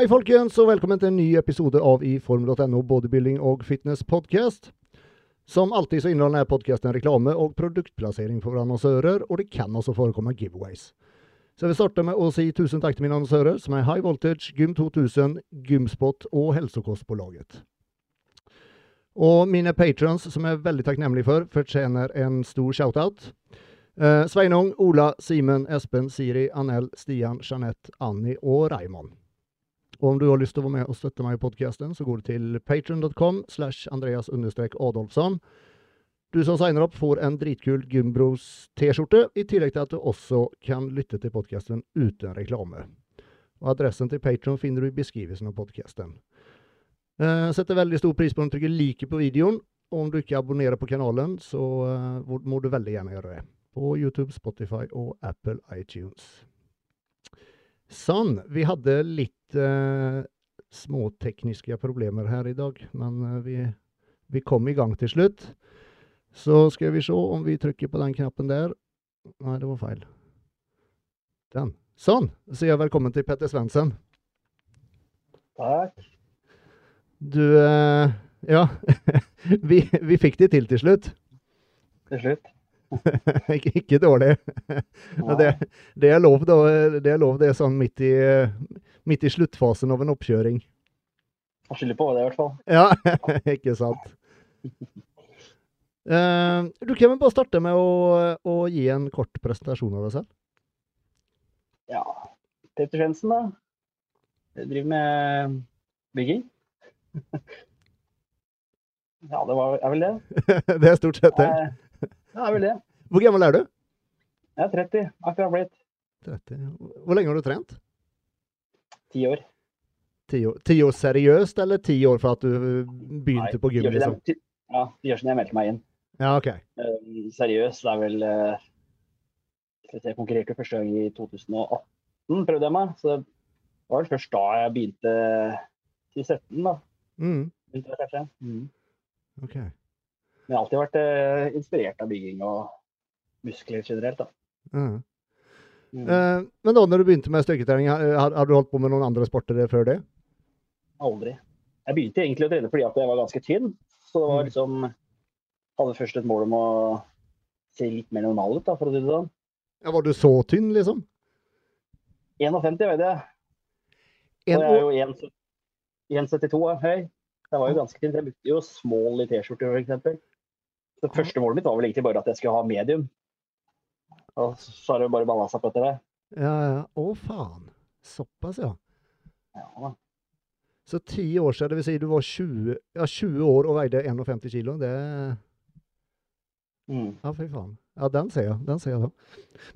Hei folkens, og velkommen til en ny episode av i form.no bodybuilding og fitness podcast. Som alltid så inneholder denne podcasten reklame og produktplassering for annonsører, og det kan også forekomme giveaways. Så jeg vil starte med å si tusen takk til mine annonsører, som er High Voltage, Gym 2000, Gymspot og Hälsokostbolaget. Og mine patrons, som jeg er veldig takknemlig for, fortjener en stor shout-out. Eh, Sveinung, Ola, Simen, Espen, Siri, Anel, Stian, Jeanette, Annie og Raymond. Og om du har lyst til å være med og støtte meg i podkasten, så går du til patron.com slash Andreas Adolfsson. Du som signer opp, får en dritkul Gymbros T-skjorte, i tillegg til at du også kan lytte til podkasten uten reklame. Og Adressen til Patron finner du i beskrivelsen av podkasten. Eh, setter veldig stor pris på om du trykker like på videoen. Og om du ikke abonnerer på kanalen, så eh, må du veldig gjerne gjøre det. På YouTube, Spotify og Apple iTunes. Sånn. Vi hadde litt uh, småtekniske problemer her i dag, men uh, vi, vi kom i gang til slutt. Så skal vi se om vi trykker på den knappen der. Nei, det var feil. Den. Sånn. Så sier jeg velkommen til Petter Svendsen. Takk. Du uh, Ja. vi, vi fikk det til til slutt. Til slutt. ikke, ikke dårlig. Det, det, er lov. Det er lov, det er sånn midt i, midt i sluttfasen av en oppkjøring. Jeg skylder på det, i hvert fall. Ja, ikke sant. Uh, du kan vel bare starte med å, å, gi en kort presentasjon av deg selv? Ja. Petter Svendsen, da. Jeg driver med bygging. ja, det var, er vel det. det er stort sett det. Ja, det er vel det. Hvor gammel er du? Jeg er 30. Akkurat blitt. 30. Hvor lenge har du trent? Ti år. Ti år, ti år seriøst, eller ti år for at du begynte Nei, på gym? Liksom? Ja, ti år siden jeg meldte meg inn. Ja, ok. Um, seriøst, det er vel uh, Jeg konkurrerte første gang i 2018, prøvde jeg meg. Så det var vel først da jeg begynte til 17, da. Mm. Begynte jeg. Mm. Ok. Men jeg har alltid vært eh, inspirert av bygging og muskler generelt, da. Mm. Mm. Uh, men da når du begynte med styrketrening, har, har, har, du holdt på med noen andre sporter før det? Aldri. Jeg begynte egentlig å trene fordi at jeg var ganske tynn. Så det var liksom Hadde først et mål om å se litt mer normal ut, da, for å si det sånn. Ja, Var du så tynn, liksom? 51, vet jeg. En Og jeg er jo 1,72 høy. Jeg var jo ganske tynn. Jeg brukte jo small i T-skjorter, f.eks. Så første målet mitt var vel egentlig bare at jeg skulle ha medium. Og så har det bare balla seg på etter det. Ja, ja. Å, faen. Såpass, ja. Ja, da. Så ti år siden, det vil si du var 20, ja, 20 år og veide 51 kilo. Det Mm. Ja, fy faen. Ja, den ser jeg. Den ser jeg da.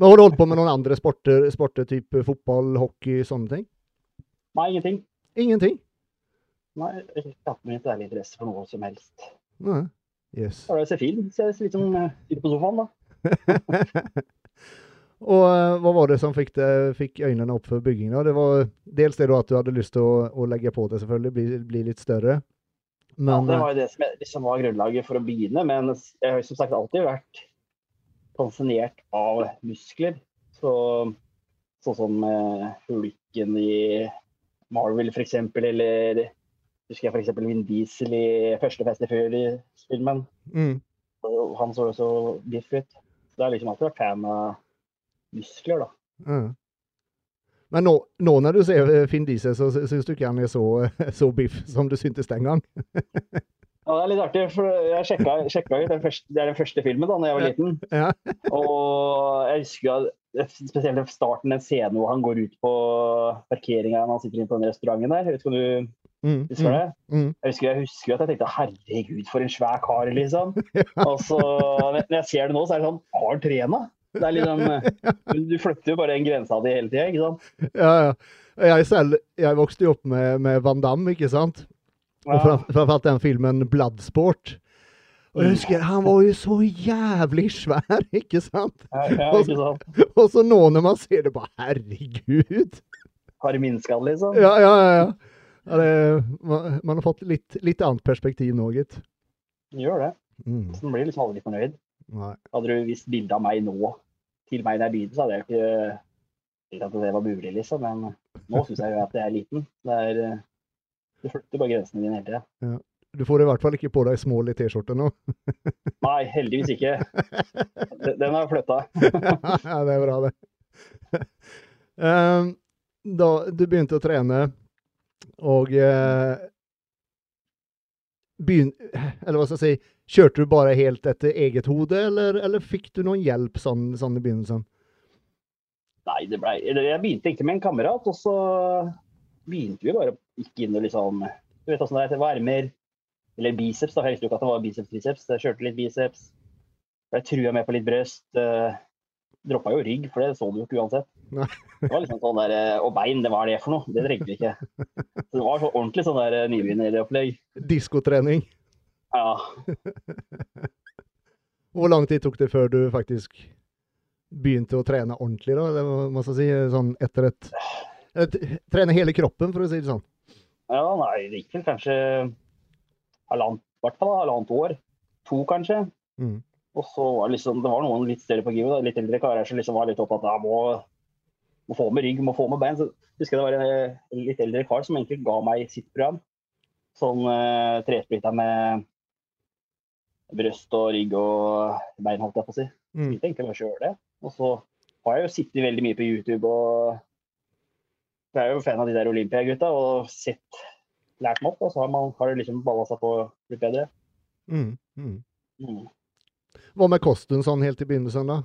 Men har du holdt på med noen andre sporter, sporter type fotball, hockey, sånne ting? Nei, ingenting. Ingenting? Nei, jeg har ikke hatt noen særlig interesse for noe som helst. Nei. Yes. å se film. Ser litt som sitter på sofaen, da. Og uh, hva var det som fikk, det, fikk øynene opp for bygging? da? Det var dels det at du hadde lyst til å, å legge på det, selvfølgelig, bli, bli litt større. Ja, det var jo det som liksom var grunnlaget for å begynne. Men jeg har som sagt alltid vært fascinert av muskler. Så, sånn som uh, Hulken i Marvel, eksempel, eller husker jeg eksempel Vin Diesel i første Fast Furious-filmen. mm, Han så jo så biff ut. Så det har liksom alltid vært fan av muskler, da. Mm. Men nå, nå når du ser eh, Finn Diesel, så sy- syns du ikke han er så, så biff som du syntes den gang? Ja, det er litt artig, for jeg sjekka, sjekka ut den første, Det er den første filmen da når jeg var liten. Ja. Og jeg husker at spesielt starten en scene hvor han går ut på parkeringa når han sitter inne på den restauranten der. Jeg vet ikke om du Mm, husker det? mm. Jeg husker, jeg husker at jeg tenkte herregud, for en svær kar, liksom. Og så når jeg ser det nå, så er det sånn Har han trena? Det er liksom Du flytter jo bare en grensa di hele tida, ikke sant? Ja, ja. Jeg selv jeg vokste jo opp med, med Van Damme, ikke sant? Og framfor alt den filmen Bloodsport. Og jeg husker, han var jo så jævlig svær, ikke sant? Ja, ja, ikke sant? Og så nå når man ser det, bare herregud. Har det minska, liksom? Ja, ja, ja. Ja. ja det, man, man har fått litt, litt annet perspektiv nå, gitt. Gjør det. Mm. Så man blir liksom aldri fornøyd. Nei. Hadde du vist bilde av meg nå til meg da jeg begynte, så hadde jeg ikke tenkt at det var mulig, liksom. Men Nå syns jeg jo at jeg er liten. Det er, eh, du flytter bare grensene dine hele tida. Du får i hvert fall ikke på deg små i T-skjorte nå. Nei, heldigvis ikke. Den har jeg flytta. ja, det er bra, det. Ehm, da du begynte å trene, og eh, begyn, Eller hva skal jeg si Kjørte du bare helt etter eget hode, eller, eller fikk du noen hjelp sånn, sånn i begynnelsen? Nei, det ble, jeg begynte egentlig med en kamerat, og så begynte vi bare gikk inn og liksom Du vet åssen det er til varmer. Eller biceps, da. Jeg visste jo ikke at det var biceps-triceps. Jeg kjørte litt biceps. Jeg trua med på litt brøst. Uh, Droppa jo rygg, for det så du jo ikke uansett. Nei. Det var liksom sånn der, eh, Og bein, det var det for noe? Det trengte vi ikke. Så det var så ordentlig sånn der eh, nybegynneropplegg. Diskotrening. Ja. Hvor lang tid tok det før du faktisk begynte å trene ordentlig, da? Det må jeg si, sånn etter et, et Trene hele kroppen, for å si det sånn. ja, nei, det gikk vel kanskje halvannet, hvert fall halvannet år. To, kanskje. Mm. Og så var det liksom, det var noen litt større på givet, litt eldre karer som liksom var litt opptatt av må, må få med rygg, må få med bein. Så husker jeg det var en eh, litt eldre kar som egentlig ga meg sitt program. Sånn uh, tresplitta med brøst og rygg og bein, holdt jeg på å si. Mm. Jeg tenkte bare kjøre det. Og så har jeg jo sittet veldig mye på YouTube og jeg er jo fan av de der Olympia-gutta og sett, lært meg opp. Og så har, man, har det liksom balla seg på litt bedre. Mm. Mm. Mm. Hva med kosten sånn helt i begynnelsen, da?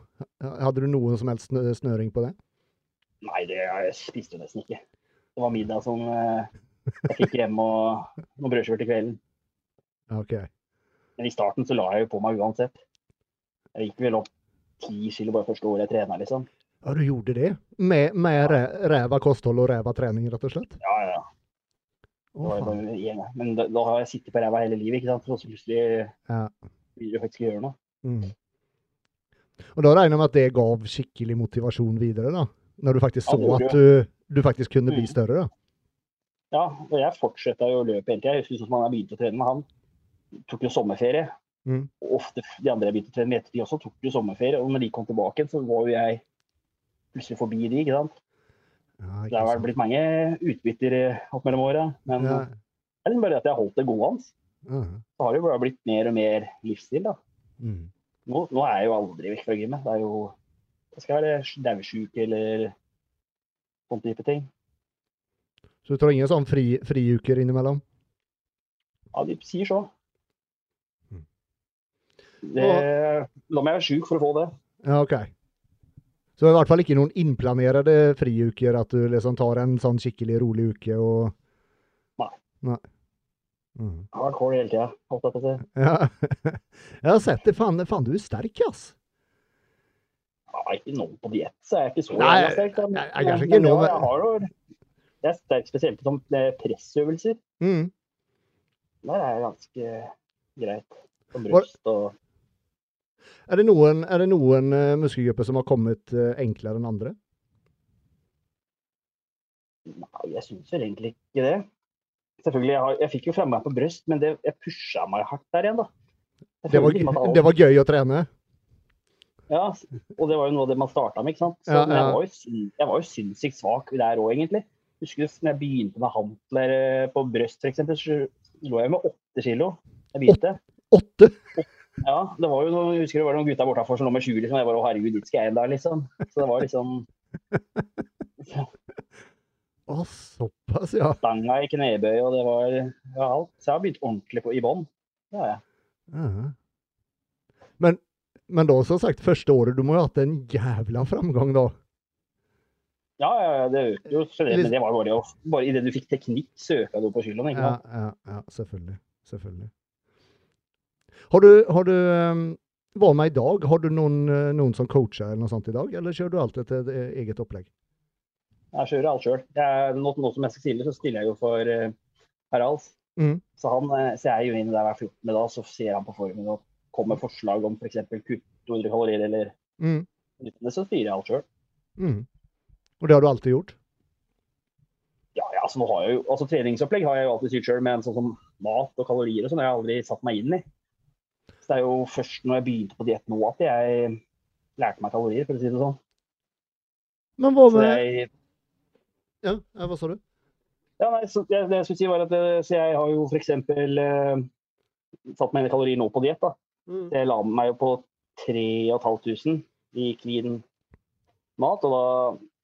Hadde du noen som helst snøring på det? Nei, det jeg spiste jo nesten ikke. Det var middag som eh, jeg fikk hjemme og noen brødskiver til kvelden. OK. Men i starten så la jeg jo på meg uansett. Jeg gikk vel opp ti kilo bare første året jeg trena, liksom. Ja, du gjorde det? Med, med ja. ræva kosthold og ræva trening, rett og slett? Ja, ja, en. Men da, da har jeg sittet på ræva hele livet, ikke sant. Så plutselig Ja. vil du faktisk gjøre noe. Mm. Og da regner jeg med at det gav skikkelig motivasjon videre, da? Når du faktisk så at du, du faktisk kunne bli Mm. større, da? Ja, og jeg fortsetta jo å løpe hele tida. Jeg husker sånn som han begynte å trene med, han tok jo sommerferie. Mm. Og ofte de andre jeg begynte å trene med ettertid også, tok jo sommerferie. Og når de kom tilbake, så var jo jeg plutselig forbi de, ikke sant. Ja, Det har vel blitt mange utbytter eh, opp mellom åra. Men Ja. det er bare at jeg har holdt det gående. Ja. Så har det jo bare blitt mer og mer livsstil, da. Mm. Nå, nå er jeg jo aldri vekk fra gymmet. Det er jo Jeg skal være daudsjuk eller sånn type ting. Så du tar ingen sånn fri, friuker innimellom? Ja, de sier så. Mm. Det, la meg være sjuk for å få det. Ja, OK. Så i hvert fall ikke noen innplanerte friuker, at du liksom tar en sånn skikkelig rolig uke og Nei. Nei. Mm. Hardcore hele tida, holdt jeg på å si. Ja. Jeg har sett det. Faen, faen du er sterk, ass. Ja, ikke nå på diett, så er jeg ikke så Nei, sterk. da. jeg- jeg er kanskje Men- noen. Jeg har jo jeg er sterk spesielt på pressøvelser. Mm. Der er jeg ganske greit. På bryst og Er det noen, er det noen eh, muskelgrupper som har kommet eh, enklere enn andre? Nei, jeg syns vel egentlig ikke det. Selvfølgelig, jeg, har, jeg fikk jo framgang på bryst, men det, jeg pusha meg hardt der igjen, da. Det var, det var gøy å trene? Ja, og det var jo noe av det man starta med, ikke sant. Så, Ja, men jeg var jo, jeg var jo sinnssykt svak der òg, egentlig. Husker du når jeg begynte med hantler eh, på bryst, f.eks., så lå jeg med åtte kilo. Jeg begynte. Åtte? Ja, det var jo noen, jeg husker det var noen gutta bortafor som lå med 20, liksom. Jeg bare å herregud, dit skal jeg en dag, liksom. Så det var liksom Å, såpass, ja. stanga i knebøy, og det var ja, alt. Så jeg har begynt ordentlig på, i bånn. Det har jeg. Ja. Men, men da, som sagt, første året, du må jo ha hatt en jævla framgang da. Ja, det økte jo generelt, men det var bare, bare idet du fikk teknikk, søka du på kiloen. Ja, ja, ja selvfølgelig. Selvfølgelig. Har du, har du Var Hva med i dag? Har du noen, eh, noen som coacher eller noe sånt i dag, eller kjører du alt etter eh, eget opplegg? Jeg kjører alt sjøl. Nå, nå som jeg skal stille, så stiller jeg jo for uh, Haralds. Mhm. Så, han, eh, så jeg er jo inne der hver 14. dag, så ser han på formen og kommer med forslag om f.eks. kutt 200 kalorier eller Mm. så styrer jeg alt sjøl. Mm. Og det har du alltid gjort? Ja, ja, altså, nå har jeg jo, altså treningsopplegg har jeg jo alltid styrt sjøl, men sånn som mat og kalorier og sånn har jeg aldri satt meg inn i. Så det er jo først når jeg begynte på diett nå at jeg lærte meg kalorier, for å si det sånn. Men hva med, jeg, Ja, hva sa du? Ja, nei, så det, det jeg skulle si var at eh, så jeg har jo f.eks. Eh, satt meg inn i kalorier nå på diett. Mm. Det la meg jo på 3500 i clean mat, og da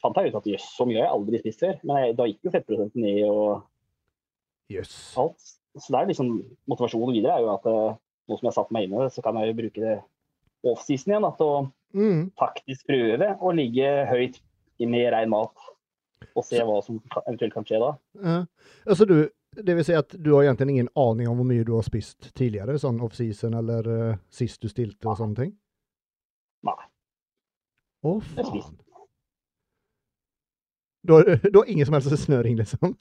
fant jeg ut at jøss, så mye har jeg aldri spist før. Men jeg, da gikk jo fettprosenten ned og yes. alt. Så det er liksom motivasjonen videre er jo at eh, nå som jeg har satt meg inn i det, så kan jeg jo bruke det offseason igjen da, til å Mm. faktisk prøve å ligge høyt med rein mat. Og se hva som eventuelt kan skje da. Ja. Altså du, det vil si at du har egentlig ingen aning om hvor mye du har spist tidligere, sånn off-season eller uh, sist du stilte og sånne ting? Nei. Å, faen. Du har, du har ingen som helst snøring, liksom?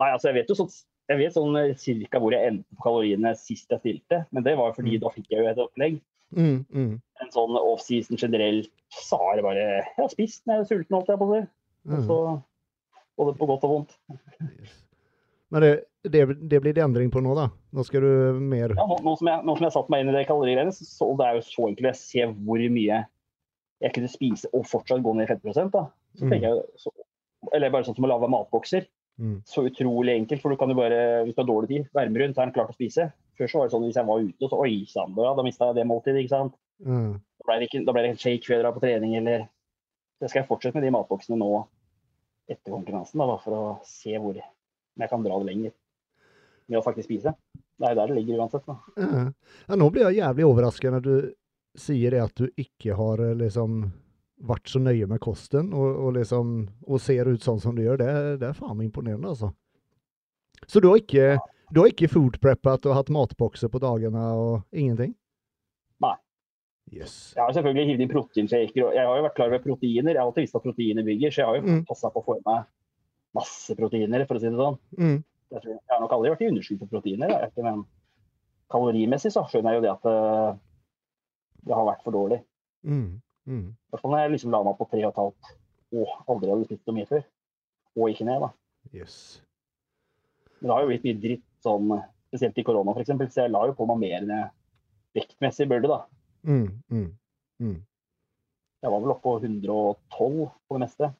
Nei, altså jeg vet jo sånn, jeg vet sånn cirka hvor jeg endte på kaloriene sist jeg stilte. Men det var fordi Mm. da fikk jeg jo et opplegg. Mm, mm. En sånn offseason generelt så har jeg bare Jeg har spist når jeg er sulten, holdt jeg på å si. mm. Så både på godt og vondt. Yes. Men det, det, det blir det endring på nå, da? Nå skal du mer Ja, nå, nå, som jeg, nå som jeg satt meg inn i det kalorigreiene, så, det er jo så enkelt. Jeg ser hvor mye jeg kunne spise og fortsatt gå ned i fettprosent. da. Så Mm. tenker jeg, så, Eller bare sånn som å lage matbokser. mm. Så utrolig enkelt, for du kan jo bare, hvis du har dårlig tid, varme rundt, så er den klar til å spise. Før så var det sånn hvis jeg var ute, så oi sann, da, da mista jeg det måltidet, ikke sant. Mm. Da ble det, ikke, da ble det en shake før jeg drar på trening, eller Så skal jeg fortsette med de matboksene nå etter konkurransen, da, for å se hvor jeg kan dra det lenger med å faktisk spise. Det er jo der det ligger uansett. da. Ja. Ja, nå blir jeg jævlig overrasket når du sier det at du ikke har eh, liksom vært så nøye med kosten, og, og liksom og ser ut sånn som du gjør. Det, det er faen meg imponerende, altså. Så du har ikke, du har ikke food preppet og hatt matbokser på dagene og ingenting? Yes. Jeg har selvfølgelig hivd inn proteinshaker, jeg har jo vært klar over proteiner. Jeg har alltid visst at proteiner bygger, så jeg har jo Mm. passa på å få i meg masse proteiner, for å si det sånn. Mm. Jeg, tror, jeg har nok aldri vært i underskudd på proteiner, ikke, men kalorimessig så skjønner jeg jo det at eh, det har vært for dårlig. Mm. Mm. I hvert fall når jeg liksom la meg på 3,5 og aldri hadde spist så mye før. Og ikke ned, da. Yes. Men det har jo blitt mye dritt sånn, spesielt i korona f.eks., så jeg la jo på meg mer enn jeg vektmessig burde, da. Mm. Mm. Mm. Jeg var vel oppe på 112 på det meste.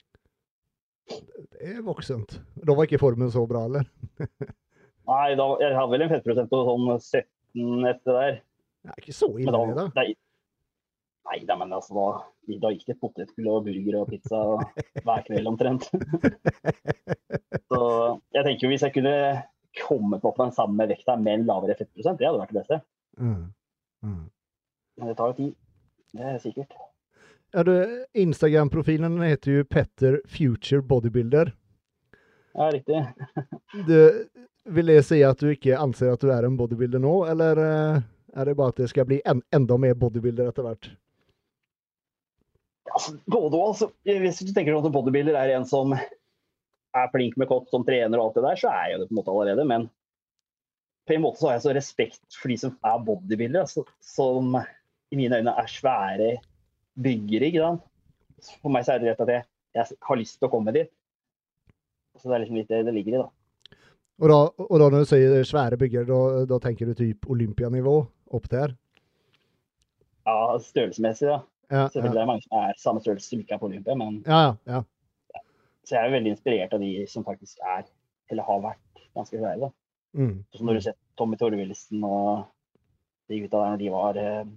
Det er voksent. Da var ikke formen så bra, eller? Nei, da, jeg hadde vel en fettprosent på sånn 17 etter der. Det er ikke så Men ille, da, det, da. nei, da, men altså, da, da gikk det potetgull og burger og pizza hver kveld omtrent. Så jeg tenker jo hvis jeg kunne kommet opp på den samme vekta med en lavere fettprosent, det hadde vært det beste. Mm. Det tar jo tid. Det er sikkert. Ja, Instagram-profilen heter jo Petter Future Bodybuilder. Ja, riktig. Du, vil det si at du ikke anser at du er en bodybuilder nå, eller eh, er det bare at det skal bli en, enda mer bodybuilder etter hvert? Altså, både og. Altså, hvis du tenker at en bodybuilder er en som er flink med kott, som trener og alt det der, så er jeg det på en måte allerede. Men på en måte så har jeg så respekt for de som er bodybuildere, altså, som i mine øyne er svære byggere. ikke sant? For meg så er det rett at jeg, jeg har lyst til å komme dit. Så det er liksom litt det det ligger i, da. Og da, og da når du sier svære bygger, da, da tenker du typ olympianivå opp der? Ja, Størrelsesmessig, da. Ja, Selvfølgelig ja, er det mange som er samme størrelse som ikke er på Olympia, men ja. ja. så jeg er veldig inspirert av de som faktisk er, eller har vært, ganske svære. da. Mm. Så når du ser Tommy Torvildsen og de gutta der når de var eh,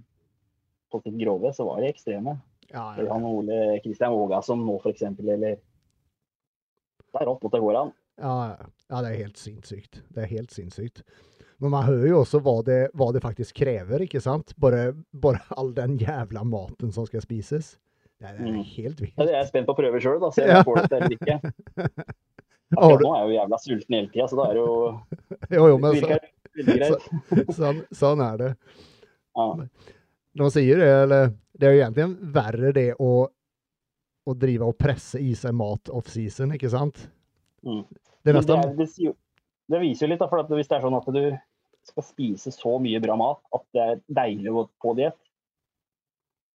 på sitt grove, så var de ekstreme. Ja, ja, ja, han Ole Kristian Våga som nå, f.eks. Eller Det er rått at det går an. ja, ja. det er helt sinnssykt. Det er helt sinnssykt. Men man hører jo også hva det, hva det faktisk krever, ikke sant? Bare, bare all den jævla maten som skal spises. Det er, Mm. helt vilt. Ja, det er spent på å prøve sjøl, se om jeg får det til eller ikke. Akkurat nå er jeg jo jævla sulten hele tida, så da er det jo Jo, jo, men så, så, sånn, sånn er det. Ja. De sier det, eller Det er jo egentlig verre det å, å drive og presse i seg mat off-season, ikke sant? Mm. Det nesten det, det, det viser jo litt, da, for at hvis det er sånn at du skal spise så mye bra mat at det er deilig å gå på diett,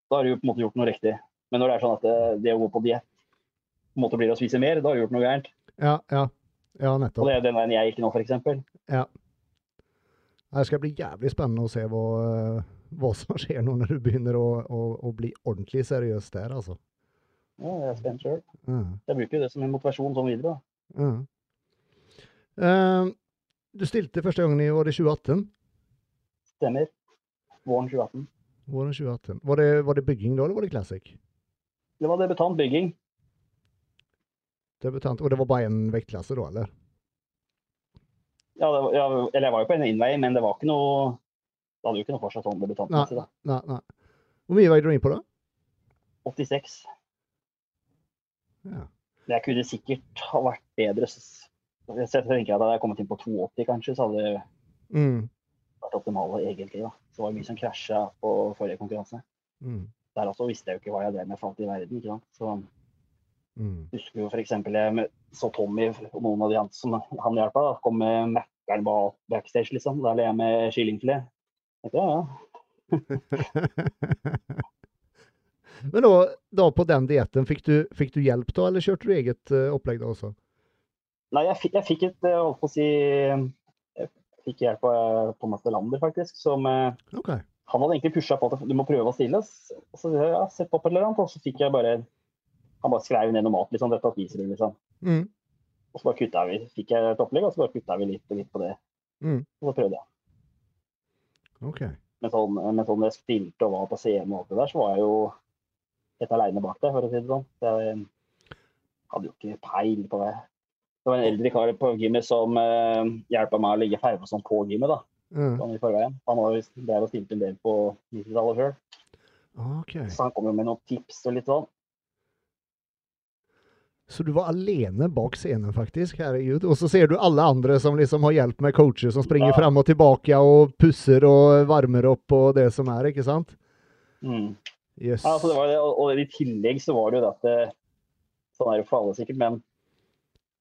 da har du jo på en måte gjort noe riktig. Men når det er sånn at det, det å gå på diett på en måte blir å spise mer, da har du gjort noe gærent. Ja, ja. Ja, Og det er den veien jeg gikk nå, f.eks. Det skal bli jævlig spennende å se hva, eh, hva som skjer nå når du begynner å, å, å bli ordentlig seriøs der, altså. Ja, jeg er spent sjøl. Mm. Jeg bruker jo det som en motivasjon sånn videre. da. Ja. Eh, du stilte første gangen i var det 2018? Stemmer. Våren 2018. Våren 2018. Var det, var det bygging da, eller var det classic? Det var debutant bygging. Debutant. Og det var bare én vektklasse da, eller? Ja, det, var- ja, eller jeg var jo på en innvei, men det var ikke noe Det hadde jo ikke noe for seg sånn debutantmessig, da. Nei, nei. Hvor mye veide du inn på da? 86. Ja. Jeg kunne sikkert ha vært bedre. Jeg tenker at Hadde jeg kommet inn på 82, kanskje, så hadde det Mm. vært optimale, egentlig. da. Så det var mye som krasja på forrige konkurranse. Mm. Der også visste jeg jo ikke hva jeg drev med for alt i verden. ikke sant? Så Mm. husker jo f.eks. jeg så Tommy og noen av de andre som han hjalp kom med Mækkern backstage, liksom. Der ble jeg med kyllingfilet. Ja, ja. Men da, da på den dietten, fikk du, fikk du hjelp da, eller kjørte du eget uh, opplegg da også? Nei, jeg fikk, jeg fikk et eh, holdt på å si Jeg fikk hjelp av eh, Thomas Delander, faktisk. Som eh, OK. Han hadde egentlig pusha på at du må prøve å stille. Og så ja, sett opp eller annet, og så fikk jeg bare Han bare skrev ned noe mat, liksom. Dette spiser du, liksom. Mm. Og så bare kutta vi. Fikk jeg et opplegg, og så bare kutta vi litt og litt på det. Mm. Og så prøvde jeg. OK. Men sånn, men sånn jeg stilte og var på CM og alt det der, så var jeg jo helt aleine bak det, for å si det sånn. Jeg hadde jo ikke peil på det. Det var en eldre kar på gymmet som uh, hjelpa meg å legge farge sånn på gymmet. da, Mm. sånn i forveien. Han var der og stilte en del på 90-tallet sjøl, Okay. så han kom jo med noen tips og litt sånn. Så du var alene bak scenen faktisk, herregud. Og så ser du alle andre som liksom har hjelp med coacher som springer Ja. fram og tilbake og pusser og varmer opp og det som er, ikke sant? Mm. Yes. Ja, altså det var det, og, og i tillegg så var det jo det at det, Sånn er det for alle sikkert, men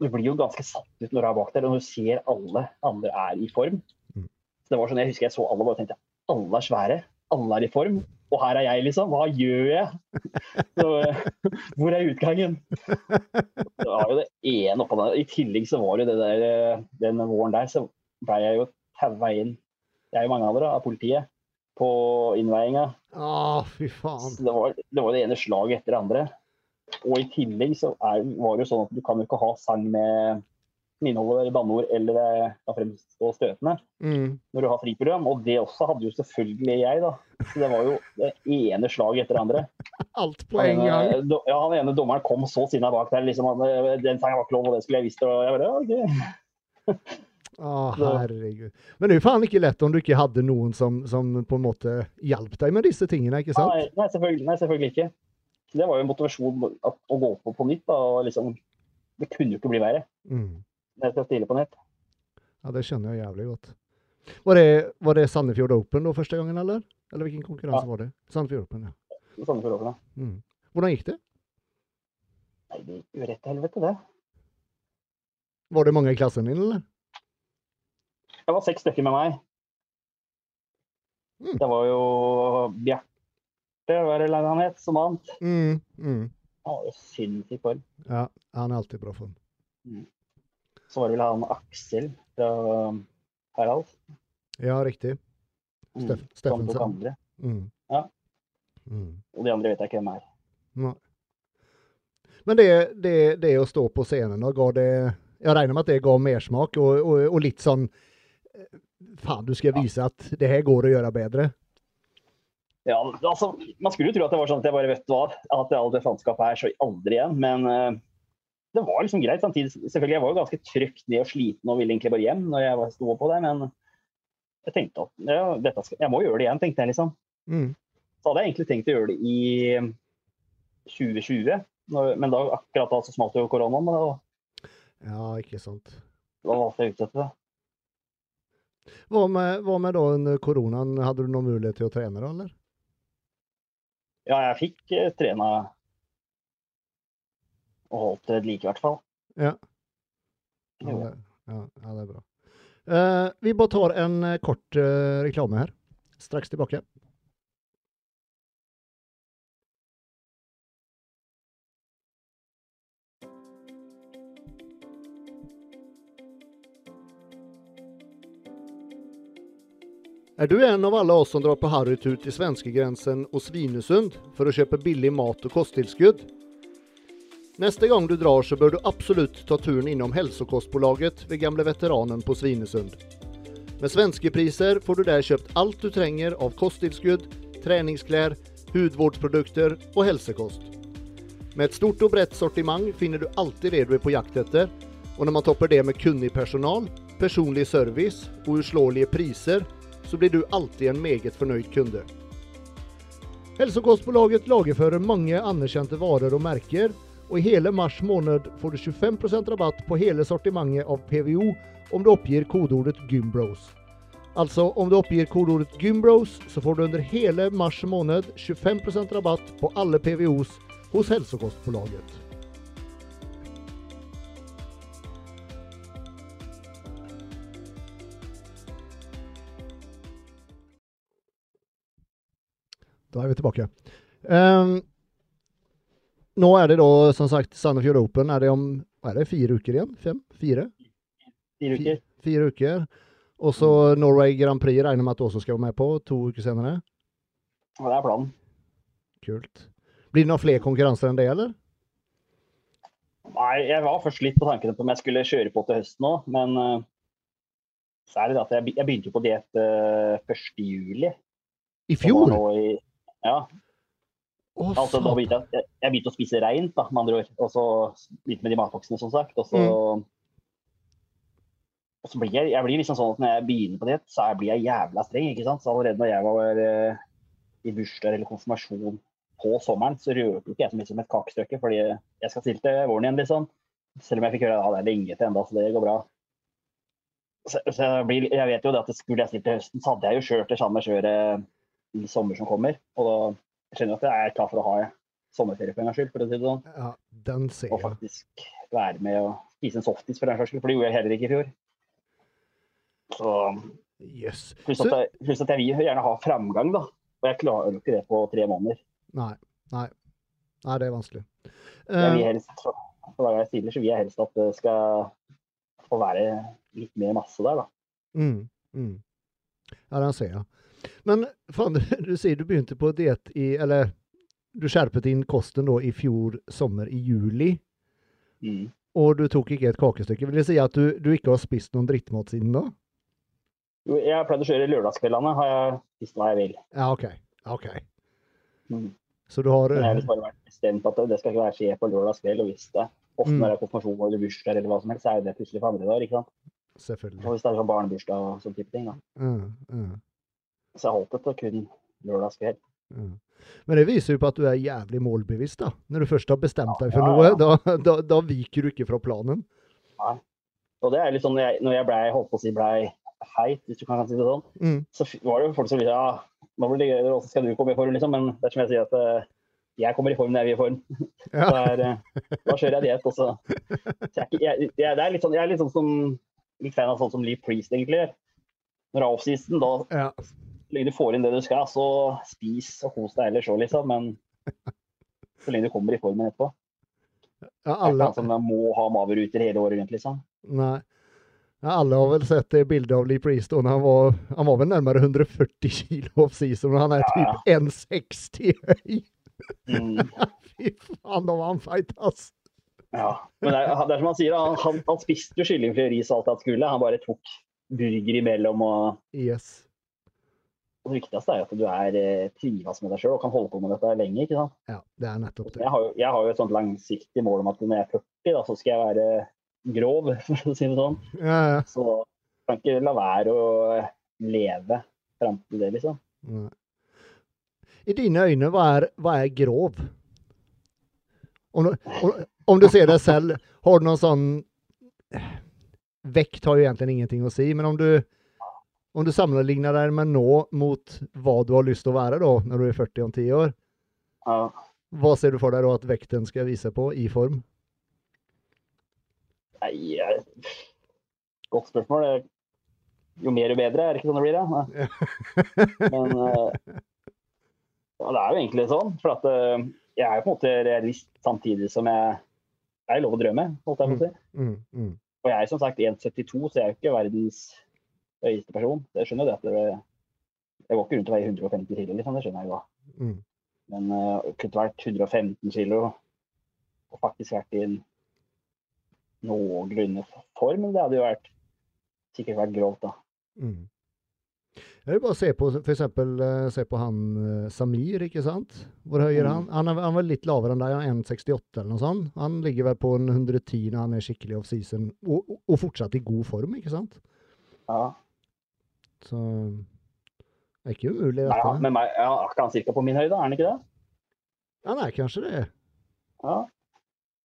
du blir jo ganske satt ut når du er bak der, og du ser alle andre er i form. Mm. Så det var sånn, Jeg husker jeg så alle og bare tenkte alle er svære, alle er i form. Og her er jeg, liksom. Hva gjør jeg? Så, hvor er utgangen? Det var jo det ene oppå der. I tillegg så var det det der, eh, den våren der, så ble jeg jo taua inn, jeg og mange andre, av politiet på innveiinga. Å, fy faen. Det var, det var det ene slaget etter det andre. Og i tillegg så er, var det jo sånn at du kan jo ikke ha sang med som inneholder banneord eller kan fremstå støtende Mm. når du har friprogram. Og det også hadde jo selvfølgelig jeg, da. Så det var jo det ene slaget etter det andre. Alt på en gang. ja, han ene dommeren kom så sinna bak der. liksom han, Den sangen var ikke lov, og det skulle jeg visst. Og jeg bare, ja, okay. Å, herregud. Men det er jo faen ikke lett om du ikke hadde noen som, som på en måte hjalp deg med disse tingene, ikke sant? Nei, nei, selvfølgelig, nei, selvfølgelig ikke. Det var jo en motivasjon å gå på på nytt. da, og liksom, Det kunne jo ikke bli verre. Mm. Jeg skal stille på nett. Ja, det skjønner jeg jævlig godt. Var det, var det Sandefjord Open da første gangen, eller? Eller hvilken konkurranse Ja. var det? Sandefjord Open, ja. Sandefjord Open, ja. Mm. Hvordan gikk det? Nei, det gikk jo rett til helvete, det. Var det mange i klassen din, eller? Det var seks stykker med meg. Mm. Det var jo Bjarte, hva er det han het, som vant. Mm. Mm. Han var jo sinnssykt form. Ja, han er alltid bra form. Så var det vel han Aksel fra Harald. Ja, riktig. Mm, Steff, mm, Steffensen. Mm. Ja. Mm. Og de andre vet jeg ikke hvem er. Nei. Men det, det, det å stå på scenen, da, det Jeg regner med at det ga mersmak, og, og, og litt sånn eh, Faen, du skal vise at det her går å gjøre bedre. Ja, altså, Man skulle jo tro at det var sånn at jeg bare vet hva, at det alt det faenskapet her så aldri igjen. Men eh, det var liksom greit. Samtidig, selvfølgelig, jeg var jo ganske trøkt ned og sliten og ville egentlig bare hjem når jeg sto på det, Men jeg tenkte at ja, dette skal, jeg må gjøre det igjen, tenkte jeg liksom. Mm. Så hadde jeg egentlig tenkt å gjøre det i 2020, når, men da akkurat da så smalt jo koronaen. Da, Ja, ikke sant. da valgte jeg å utsette det. Hva med, hva med da under koronaen? Hadde du noen mulighet til å trene, da, eller? Ja, jeg fikk eh, trena og holdt det ved like, i hvert fall. Ja. Ja, det, ja, ja, det er bra. Uh, vi bare tar en eh, kort uh, reklame her. Straks tilbake. Er du en av alle oss som drar på harrytur til svenskegrensen og Svinesund for å kjøpe billig mat og kosttilskudd? Neste gang du drar så bør du absolutt ta turen innom Hälsokostbolaget ved gamle veteranen på Svinesund. Med svenske priser får du der kjøpt alt du trenger av kosttilskudd, treningsklær, hudvårdsprodukter og helsekost. Med et stort og bredt sortiment finner du alltid det du er på jakt etter, og når man topper det med kunnig personal, personlig service og uslåelige priser, så blir du alltid en meget fornøyd kunde. Hälsokostbolaget lagerfører mange anerkjente varer og merker, og i hele mars måned får du 25% rabatt på hele sortimentet av PVO om du oppgir kodeordet Gymbros. Altså, om du oppgir kodeordet Gymbros, så får du under hele mars måned 25% rabatt på alle PVOs hos Hälsokostbolaget. Da er vi tilbake. Um, nå er det da som sagt Sandefjord Open. Er det om er det, fire uker igjen? Fem? Fire? Fire uker. Fire uker. Og så Norway Grand Prix regner med at du også skal være med på to uker senere. Ja, det er planen. Kult. Blir det noen flere konkurranser enn det, eller? Nei, jeg var først litt på tanken på om jeg skulle kjøre på til høsten òg, men uh, så er det at jeg, jeg begynte på diett uh, 1. juli. I fjor? i- Ja, Å, altså da begynte jeg, jeg, jeg begynte å spise reint, da, med andre ord. Og så begynte med de matboksene, som sagt. Og så, Mm. og så blir jeg, jeg blir liksom sånn at når jeg begynner på diett, så blir jeg jævla streng. ikke sant? Så allerede når jeg var uh, i bursdag eller konfirmasjon på sommeren, så rørte ikke jeg så mye som et kakestykke, fordi jeg skal stille til våren igjen, liksom. Selv om jeg fikk høre at ja, det er lenge til enda, så det går bra. Så, så jeg, blir, jeg vet jo det at skulle jeg stilt til høsten, så hadde jeg jo kjørt det samme kjøret i sommer som kommer. Og da jeg skjønner at jeg er klar for å ha sommerferie for en gangs skyld, for å si det sånn. Ja, den ser Og faktisk være med og spise en softis for en gangs skyld, for det gjorde jeg heller ikke i fjor. Så Yes. pluss at, jeg, at jeg vil gjerne ha framgang, da. Og jeg klarer jo ikke det på tre måneder. Nei. Nei. Nei, det er vanskelig. Jeg vil Eh, helst, for hver gang jeg sier, så vil jeg helst at det skal få være litt mer masse der, da. mm, mm. Ja, den ser jeg. Men faen, du, sier du begynte på diett i Eller du skjerpet inn kosten da i fjor sommer, i juli. Mm. Og du tok ikke et kakestykke. Vil det si at du, du ikke har spist noen drittmat siden da? Jo, Jeg har pleid å kjøre lørdagskveldene, har jeg spist hva jeg vil. Ja, OK. OK. Mm. Så du har Men jeg har eh, bare vært bestemt at det skal ikke være skje på lørdagskveld. Og hvis det ofte Mm. når det er konfirmasjon eller bursdag eller hva som helst, så er det plutselig på andre dager. ikke sant? Selvfølgelig. Og hvis det er sånn barnebursdag og sånn type ting. da. Mm, mm, Så jeg holdt det til kun lørdagskveld. mm. Men det viser jo på at du er jævlig målbevisst, da. Når du først har bestemt deg for Ja, noe, ja. da, da, da viker du ikke fra planen. Nei. Og det er litt sånn, når jeg, når jeg blei holdt på å si blei heit, hvis du kan si det sånn, Mm. så var det jo folk som ville ja, nå blir det gøy, så skal du komme i form, liksom. Men det er som jeg sier, at eh, jeg kommer i form når jeg er i form. Ja. Så er, eh, da kjører jeg diett, og så så jeg, jeg, jeg, det er litt sånn, jeg er litt sånn som litt fan av sånn som Lee Priest egentlig gjør. Når det er offseason, da Ja. Så lenge du får inn det du skal, så spis og kos deg ellers òg, liksom. Men så lenge du kommer i formen etterpå. Ja, alle, som må ha maveruter hele året rundt, liksom. nei. Ja, alle har vel sett det bildet av Lee Priest han var, han var vel nærmere 140 kilo off season och han er typ 1,60 høy! Mm. Fy faen, da var han feit, ass. Ja, men det er, det er som han sier, han, han, han spiste jo kyllingfri og ris og alt han skulle. Han bare tok burger imellom. Og, Yes. Og det viktigste er at du er eh, trives med deg sjøl og kan holde på med dette lenge. ikke sant? Ja, det er nettopp det. Jeg har, jeg har jo et sånt langsiktig mål om at når jeg er 40, da, så skal jeg være grov, for å si det sånn. Ja, ja. Så kan ikke la være å leve fram til det, liksom. Ja. I dine øyne, hva er, hva er grov? Om om, om du ser deg selv, har du noen sånn Vekt har jo egentlig ingenting å si, men om du, om du sammenligner deg med nå mot hva du har lyst til å være da, når du er 40 om 10 år, Ja. hva ser du for deg da at vekten skal vise på i form? Nei, godt spørsmål. Jo mer jo bedre, er det ikke sånn det blir? ja. Men eh, ja, det er jo egentlig sånn. For at eh, jeg er jo på en måte realist samtidig som jeg Det er lov å drømme, holdt jeg på å si. Og jeg er som sagt 1,72, så jeg er jo ikke verdens høyeste person. Det skjønner jeg at det, Jeg går ikke rundt og veier 150 kilo, liksom. Det skjønner jeg jo. mm. Men uh, kunne vært 115 kilo og faktisk vært i en noenlunde form. Det hadde jo vært sikkert vært grovt, da. Mm. Jeg vil bare se på for eksempel, eh, se på han eh, Samir, ikke sant? Hvor høy er han? Mm. Han er, han er litt lavere enn deg, han er 1,68 eller noe sånt. Han ligger vel på en 110 når han er skikkelig off-season, og- og fortsatt i god form, ikke sant? Ja. Så det er ikke umulig, dette. Nei, men meg, ja, ikke han cirka på min høyde, er han ikke det? Han er kanskje det. Ja,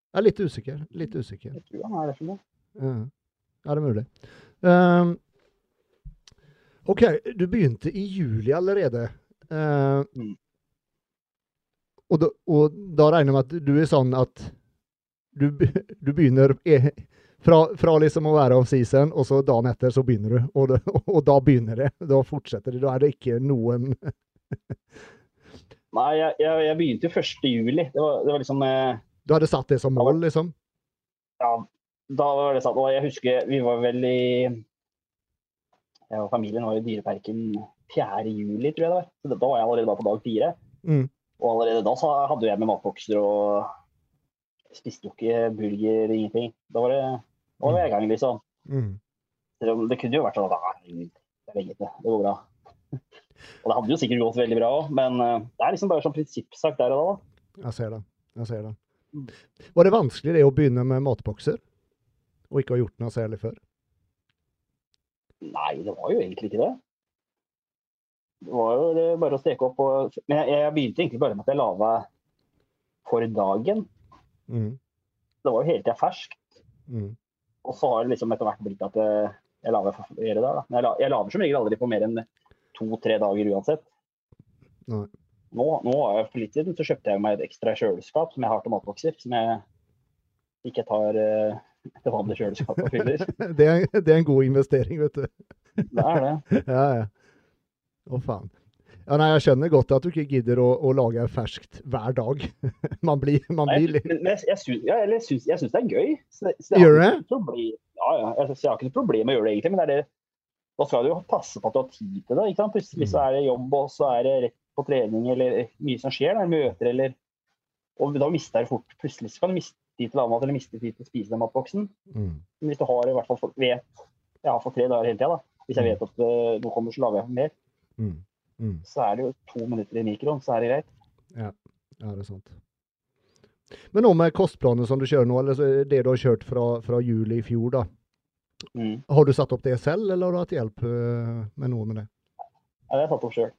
Jeg er litt usikker. Litt usikker. jeg tror han er det. for. Ja, Er det mulig. Um, OK, du begynte i juli allerede. Uh, Mm. og, da, og da regner jeg med at du er sånn at du, du begynner eh, fra, fra liksom å være off-season, og så dagen etter så begynner du. Og, det, og da begynner det. Da fortsetter det. Da er det ikke noen Nei, jeg, jeg, jeg begynte jo 1. juli. Det var, det var liksom eh, Du hadde satt det som mål, liksom? Ja, da var det satt. Og jeg husker vi var vel i Jeg og familien var i Dyreparken 4. juli, tror jeg det var. Så da var jeg allerede bare på dag fire. Mm. Og allerede da så hadde jeg med matbokser og spiste jo ikke burger, ingenting. Da var det jeg i gang, liksom. Mm. Det kunne jo vært sånn at «Ah, det er lenge til, det går bra. Og det hadde jo sikkert gått veldig bra òg, men eh, det er liksom bare sånn prinsippsak der og da. da. Jeg ser det. Jeg ser det. Mm. Var det vanskelig det å begynne med matbokser? Og ikke ha gjort noe særlig før? Nei, det var jo egentlig ikke det. Det var jo bare å steke opp og Men jeg, jeg begynte egentlig bare med at jeg laga for dagen. Mm. Det var jo hele tida ferskt. Mm. Og så har det liksom etter hvert blitt at jeg, jeg lager flere dager. da. Men jeg, la, jeg lager som regel aldri på mer enn to-tre dager uansett. Nei. Nå, nå har jeg for litt siden så kjøpte jeg meg et ekstra kjøleskap som jeg har til matbokser. Som jeg ikke tar uh, til vanlig kjøleskap og fyller. Det er, det er en god investering, vet du. Det er det. Ja, ja. Å, faen. Ja, nei, jeg skjønner godt at du ikke gidder å, å lage ferskt hver dag. Man blir, man blir litt men, jeg, jeg, syns, ja, det er gøy. Så, så Gjør du det? Ja, ja. Jeg, så jeg har ikke noe problem med å gjøre det, egentlig. Men det det, da skal du passe på at du har tid til det. Ikke sant? Plutselig så er det jobb, og så er det rett på trening, eller mye som skjer. Der, møter, eller Og da mister du fort Plutselig så kan du miste tid til mat, eller miste tid til å spise den matboksen. mm. Men hvis du har i hvert fall vet Jeg har fått tre dager hele tida, da. Hvis jeg vet at uh, nå kommer, så lager jeg mer. Mm. Mm. Så er det jo to minutter i mikroen, så er det greit. Ja, det er sant. Men nå med kostplanen som du kjører nå, eller er det du har kjørt fra, fra juli i fjor, da. Mm. Har du satt opp det selv, eller har du hatt hjelp eh, med noe med det? Ja, det har jeg satt opp sjøl.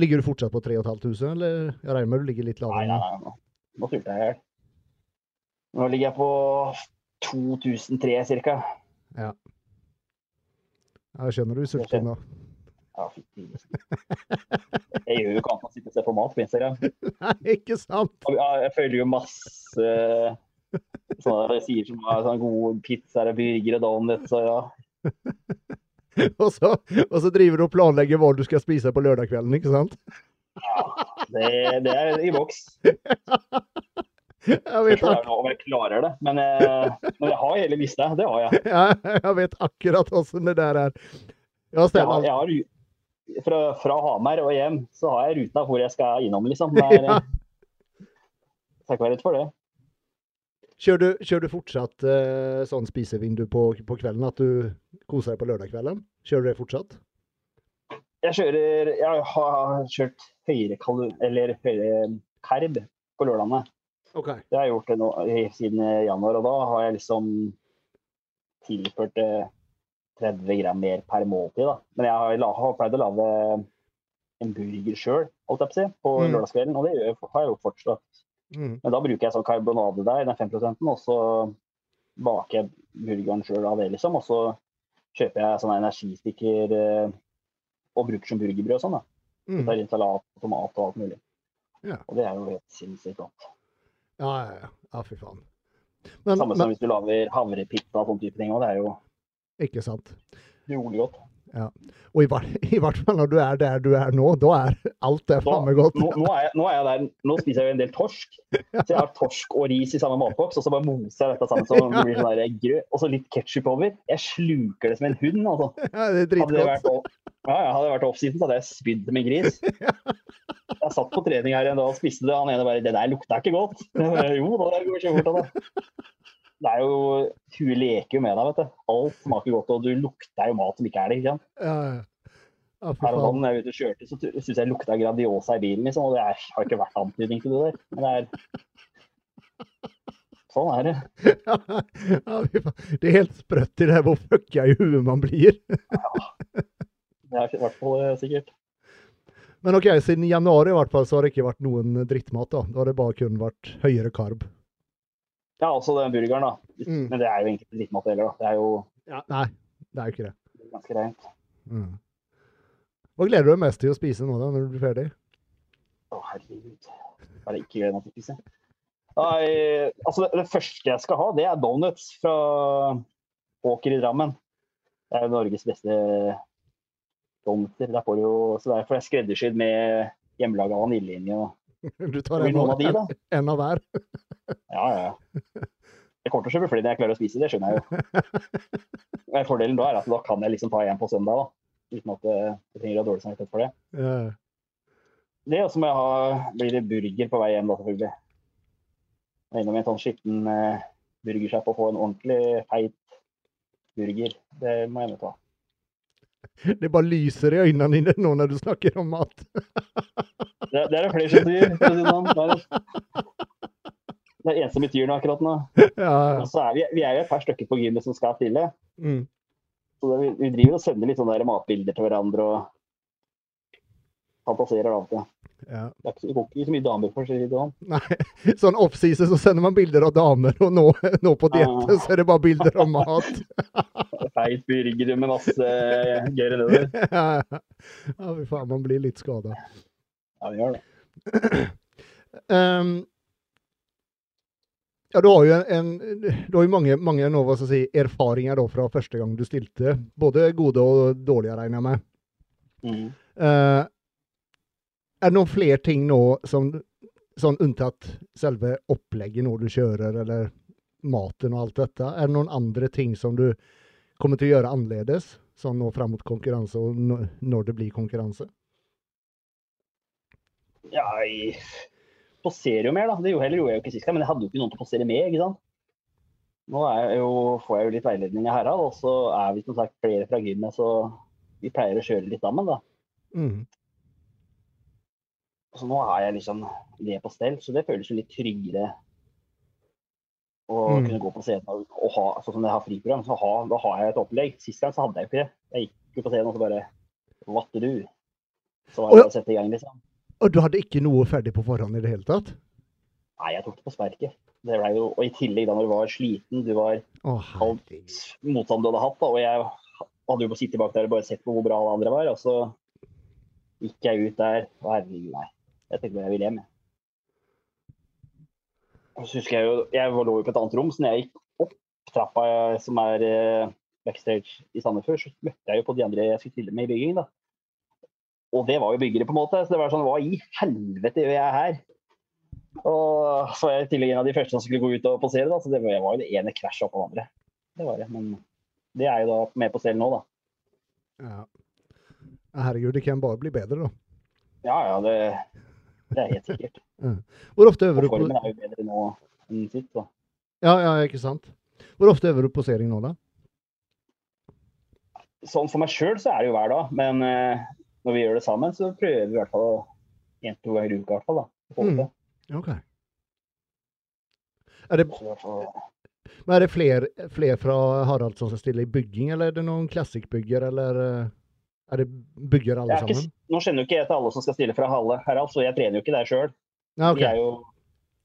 Ligger du fortsatt på 3500, eller jeg regner med du ligger litt Nei, lavere? nei, nå? nei. Nå, sulter jeg i hjel. Nå ligger jeg på 2003 ca. Jeg skjønner du er sulten nå. Ja, fytti Jeg gjør jo ikke annet enn å sitte og se på mat på Instagram. Nei, ikke sant? Jeg følger jo masse sånne sider som er sånne gode pizzaer og burgere og donuts og ja. Og så, og så driver du og planlegger hva du skal spise på lørdagskvelden, ikke sant? Det, det er i boks. Jeg vet, nå om jeg klarer det. Men, eh, men jeg har hele lista. Det har jeg. ja, jeg vet akkurat åssen det der er. Ja, jeg har, jeg har fra, fra Hamar og hjem så har jeg ruta hvor jeg skal innom, liksom. Det er, Ja. Takk være for det. Kjører du, kjør du fortsatt eh, sånn spisevindu på, på kvelden, at du koser deg på lørdagskvelden? Kjører du det fortsatt? Jeg kjører Jeg har kjørt høyere kalor... Eller høyere karb på lørdagene. Okay. Det har jeg gjort det nå siden januar, og da har jeg liksom tilført eh, 30 gram mer per måltid. da. Men jeg har, pleid å lage en burger sjøl, på Mm. lørdagskvelden. Og det har jeg gjort fortsatt. Mm. Men da bruker jeg sånn karbonade der, den 5 og så baker jeg burgeren sjøl av det, liksom. Og så kjøper jeg sånne energistikker eh, og bruker som burgerbrød og sånn. da. Mm. Tar inn salat, tomat og alt mulig. Ja. Og det er jo helt sinnssykt godt. Ja, ja, ja. Ja, fy faen. Men, Samme som hvis du lager havrepizza og sånne type ting. Og det er jo ikke sant. Gjorde godt. Og i, i hvert fall når du er der du er nå, da er alt det faen meg godt. Nå, nå, er jeg, nå er jeg der, nå spiser jeg jo en del torsk. Så jeg har torsk og ris i samme matboks, og så bare moser jeg dette sammen så det blir sånn der grøt. Og så litt ketsjup over. Jeg sluker det som en hund. altså. Ja, det er Hadde det vært, Ja, hadde vært off-season, så hadde jeg spydd med gris. Jeg satt på trening her en dag og spiste det, og han ene bare 'Det der lukta ikke godt'. Jeg bare, jo, det går kjempefort av det. Det er jo Huet leker jo med deg, vet du. Alt smaker godt, og du lukter jo mat som ikke er det. ikke sant? Ja, ja. Ja, Her og da jeg var ute og kjørte, så syns jeg lukta Grandiosa i bilen, liksom. Og det er, har ikke vært antydning til det der. Men det er Sånn er det. Ja. Det er helt sprøtt i det her hvor fucka i huet man blir. Det er i hvert fall eh, sikkert. Men ok, siden januar i hvert fall så har det ikke vært noen drittmat. Da Da har det bare kun vært høyere karb. Ja, altså den burgeren, da. Mm. Men det er jo egentlig drittmat heller, da. Det er jo Ja, nei, det er jo ikke det. ganske rent. Mm. Hva gleder du deg mest til å spise nå, da, når du blir ferdig? Å, herregud. Bare ikke gjør noe til Nei, altså det, det første jeg skal ha, det er donuts fra Åker i Drammen. Det er jo Norges beste donutser. Der får du jo, så der får jeg skreddersydd med hjemmelaga vaniljelinje og Du tar en, av de, en, av hver. Ja, ja. Jeg kommer til å kjøpe flere enn jeg klarer å spise, det skjønner jeg jo. Fordelen da er at da kan jeg liksom ta en på søndag, da. Uten at eh, jeg trenger å ha dårlig samvittighet for det. Ja. Det, og så må jeg ha blir det burger på vei hjem, da, selvfølgelig. Jeg er innom en sånn skitten eh, burgersjapp og få en ordentlig feit burger. Det må jeg nå ta. Det bare lyser i øynene dine nå når du snakker om mat. Det, det er det flere som sier. det sånn. Det er det eneste betyr noe akkurat nå. Ja, Og så er vi, vi er jo et par stykker på gymmet som skal stille. mm. Så vi, vi driver og sender litt sånne matbilder til hverandre og fantaserer alt det. Ja. Det er ikke, det går ikke så mye damer for å si det sånn. Nei, sånn off-season så sender man bilder av damer, og nå, nå på diett så er det bare bilder av mat. Feit burger med masse gøyere nedover. Ja, ja. ja, fy faen, man blir litt skada. Ja, vi gjør det. Um, ja, du har jo en, en du har jo mange, mange skal si, erfaringer da fra første gang du stilte. Både gode og dårlige, regner jeg med. Mm. Eh, er det noen flere ting nå som Sånn unntatt selve opplegget når du kjører, eller maten og alt dette. Er det noen andre ting som du kommer til å gjøre annerledes? Sånn nå fram mot konkurranse, og når, det blir konkurranse? Ja, jeg poserer jo mer, da. Det heller gjorde jeg jo ikke sist gang, men jeg hadde jo ikke noen til å posere med, ikke sant. Nå jeg jo, får jeg jo litt veiledning av Harald, og så er vi som sagt flere fra gymmet, så vi pleier å kjøre litt sammen, da. Mm. Så nå har jeg liksom det på stell, så det føles jo litt tryggere å Mm. kunne gå på scenen og, og ha, sånn som jeg har friprogram, så ha, da har jeg et opplegg. Sist gang så hadde jeg ikke det. Jeg gikk jo på scenen og så bare What du. do? Så var det å sette i gang, liksom. Og du hadde ikke noe ferdig på forhånd i det hele tatt? Nei, jeg tok det på sparket. Det ble jo, og i tillegg da når du var sliten, du var oh, alt motstand du hadde hatt, da, og jeg hadde jo på sittet bak der og bare sett på hvor bra alle andre var, og så gikk jeg ut der, og herregud, nei. Jeg tenkte jeg ville hjem. jeg. Så husker jeg jo, jeg lå jo på et annet rom, så når jeg gikk opp trappa eh, som er eh, backstage i Sandefjord, så møtte jeg jo på de andre jeg skulle stille med i bygging, da. Og det var jo byggere, på en måte. Så det var sånn, hva i helvete gjør jeg her? Og så var jeg i tillegg en av de første som skulle gå ut og posere, da. Så det var, jo det ene krasjet oppå det andre. Det var det. Men det er jo da med på stell nå, da. Ja. Ja, Herregud, det kan bare bli bedre, da. Ja ja, det, det er helt sikkert. Hvor ofte øver du på formen er jo bedre nå enn sist. Da. Ja, ja, ikke sant. Hvor ofte øver du posering nå, da? Sånn for meg sjøl så er det jo hver dag, men eh, når vi gjør det sammen, så prøver vi i hvert fall én-to ganger i uka. i hvert fall da. Mm. til. Ok. Er det, men er det flere, fler fra Harald som skal stille i bygging, eller er det noen classic-bygger, eller eh, er det bygger alle ikke, sammen? nå kjenner jo ikke jeg til alle som skal stille fra Halle, Harald, så jeg trener jo ikke der sjøl. Ja, Vi ok. er jo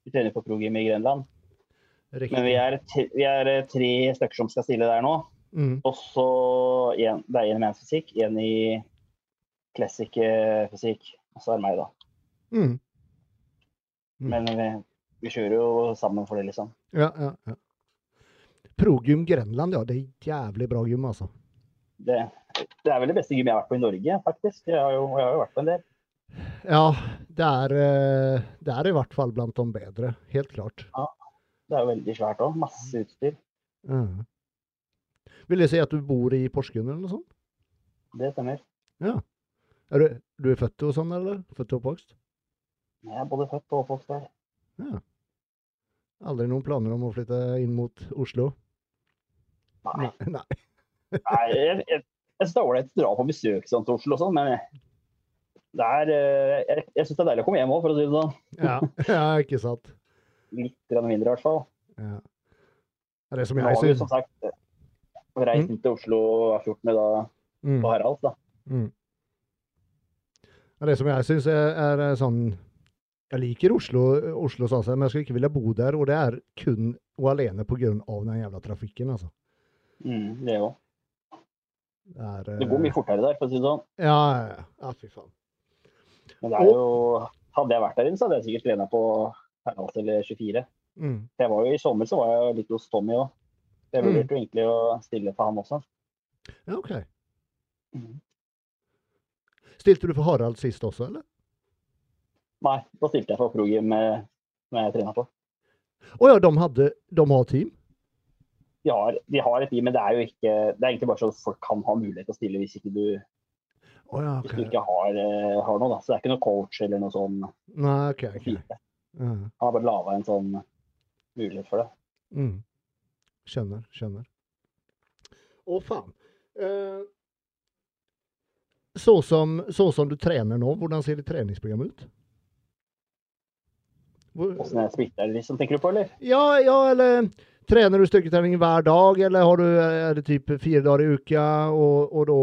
vi trener på progym i Grenland. Riktig. Men vi er, vi er eh, tre stykker som skal stille der nå. Mm. Og så en, det er en i mansfysikk, en i classic eh, fysikk, og så er det meg, da. Mm. Mm. Men vi, vi kjører jo sammen for det, liksom. Ja, ja, ja. Progym Grenland, ja. Det er jævlig bra gym, altså. Det, det er vel det beste gymmet jeg har vært på i Norge, faktisk. Jeg har jo, jeg har jo vært på en del. Ja, det er, eh, det er i hvert fall blant de bedre. Helt klart. Ja, Det er jo veldig svært òg. Masse utstyr. Mm. Vil det si at du bor i Porsgrunn eller noe sånt? Det stemmer. Ja. Er du, du er født og sånn, eller? Født og oppvokst? Jeg er både født og oppvokst der. Ja. Aldri noen planer om å flytte inn mot Oslo? Nei. Nei. Nei, jeg, jeg, jeg synes det er ålreit å dra på besøk til Oslo og sånn, men det er, eh, jeg, jeg syns det er deilig å komme hjem òg, for å si det sånn. Ja, ja ikke sant. Litt mindre, i hvert fall. Ja. Det er som Nå jeg har vi syns. som sagt reist inn til Oslo hver 14. da Mm. på Haralds. da. Mm. Ja, Det som jeg syns er, er eh, sånn Jeg liker Oslo, Oslo sånn sett, men jeg skulle ikke ville bo der. Og det er kun og alene pga. den jævla trafikken, altså. Mm, det òg. Det, er, Det går eh, mye fortere der, for å si det sånn. Ja, ja, ja. fy faen. Men det er jo Hadde jeg vært der inne, så hadde jeg sikkert trena på Haralds eller 24. Mm. Jeg var jo I sommer så var jeg litt hos Tommy òg. Jeg Mm. vurderte jo egentlig å stille for han også. Ja, OK. Mm. Stilte du for Harald sist også, eller? Nei, da stilte jeg for Progym eh, som jeg trena på. Å ja, de, hadde, de har team? De har, de har et team, men det er jo ikke Det er egentlig bare så folk kan ha mulighet til å stille hvis ikke du, oh, ja, hvis du ikke har, eh, har noe. da. Så det er ikke noe coach eller noe sånn. Nei, OK. ok. Mm. Han har bare laga en sånn mulighet for det. Mm. Skjønner, skjønner. Å, faen. Eh, så, som, så som du trener nå, hvordan ser ditt treningsprogram ut? Åssen splitter det, liksom, tenker du på, eller? ja, ja, eller trener du styrketrening hver dag, eller har du, er det typ fire dager i uka? Og, og da,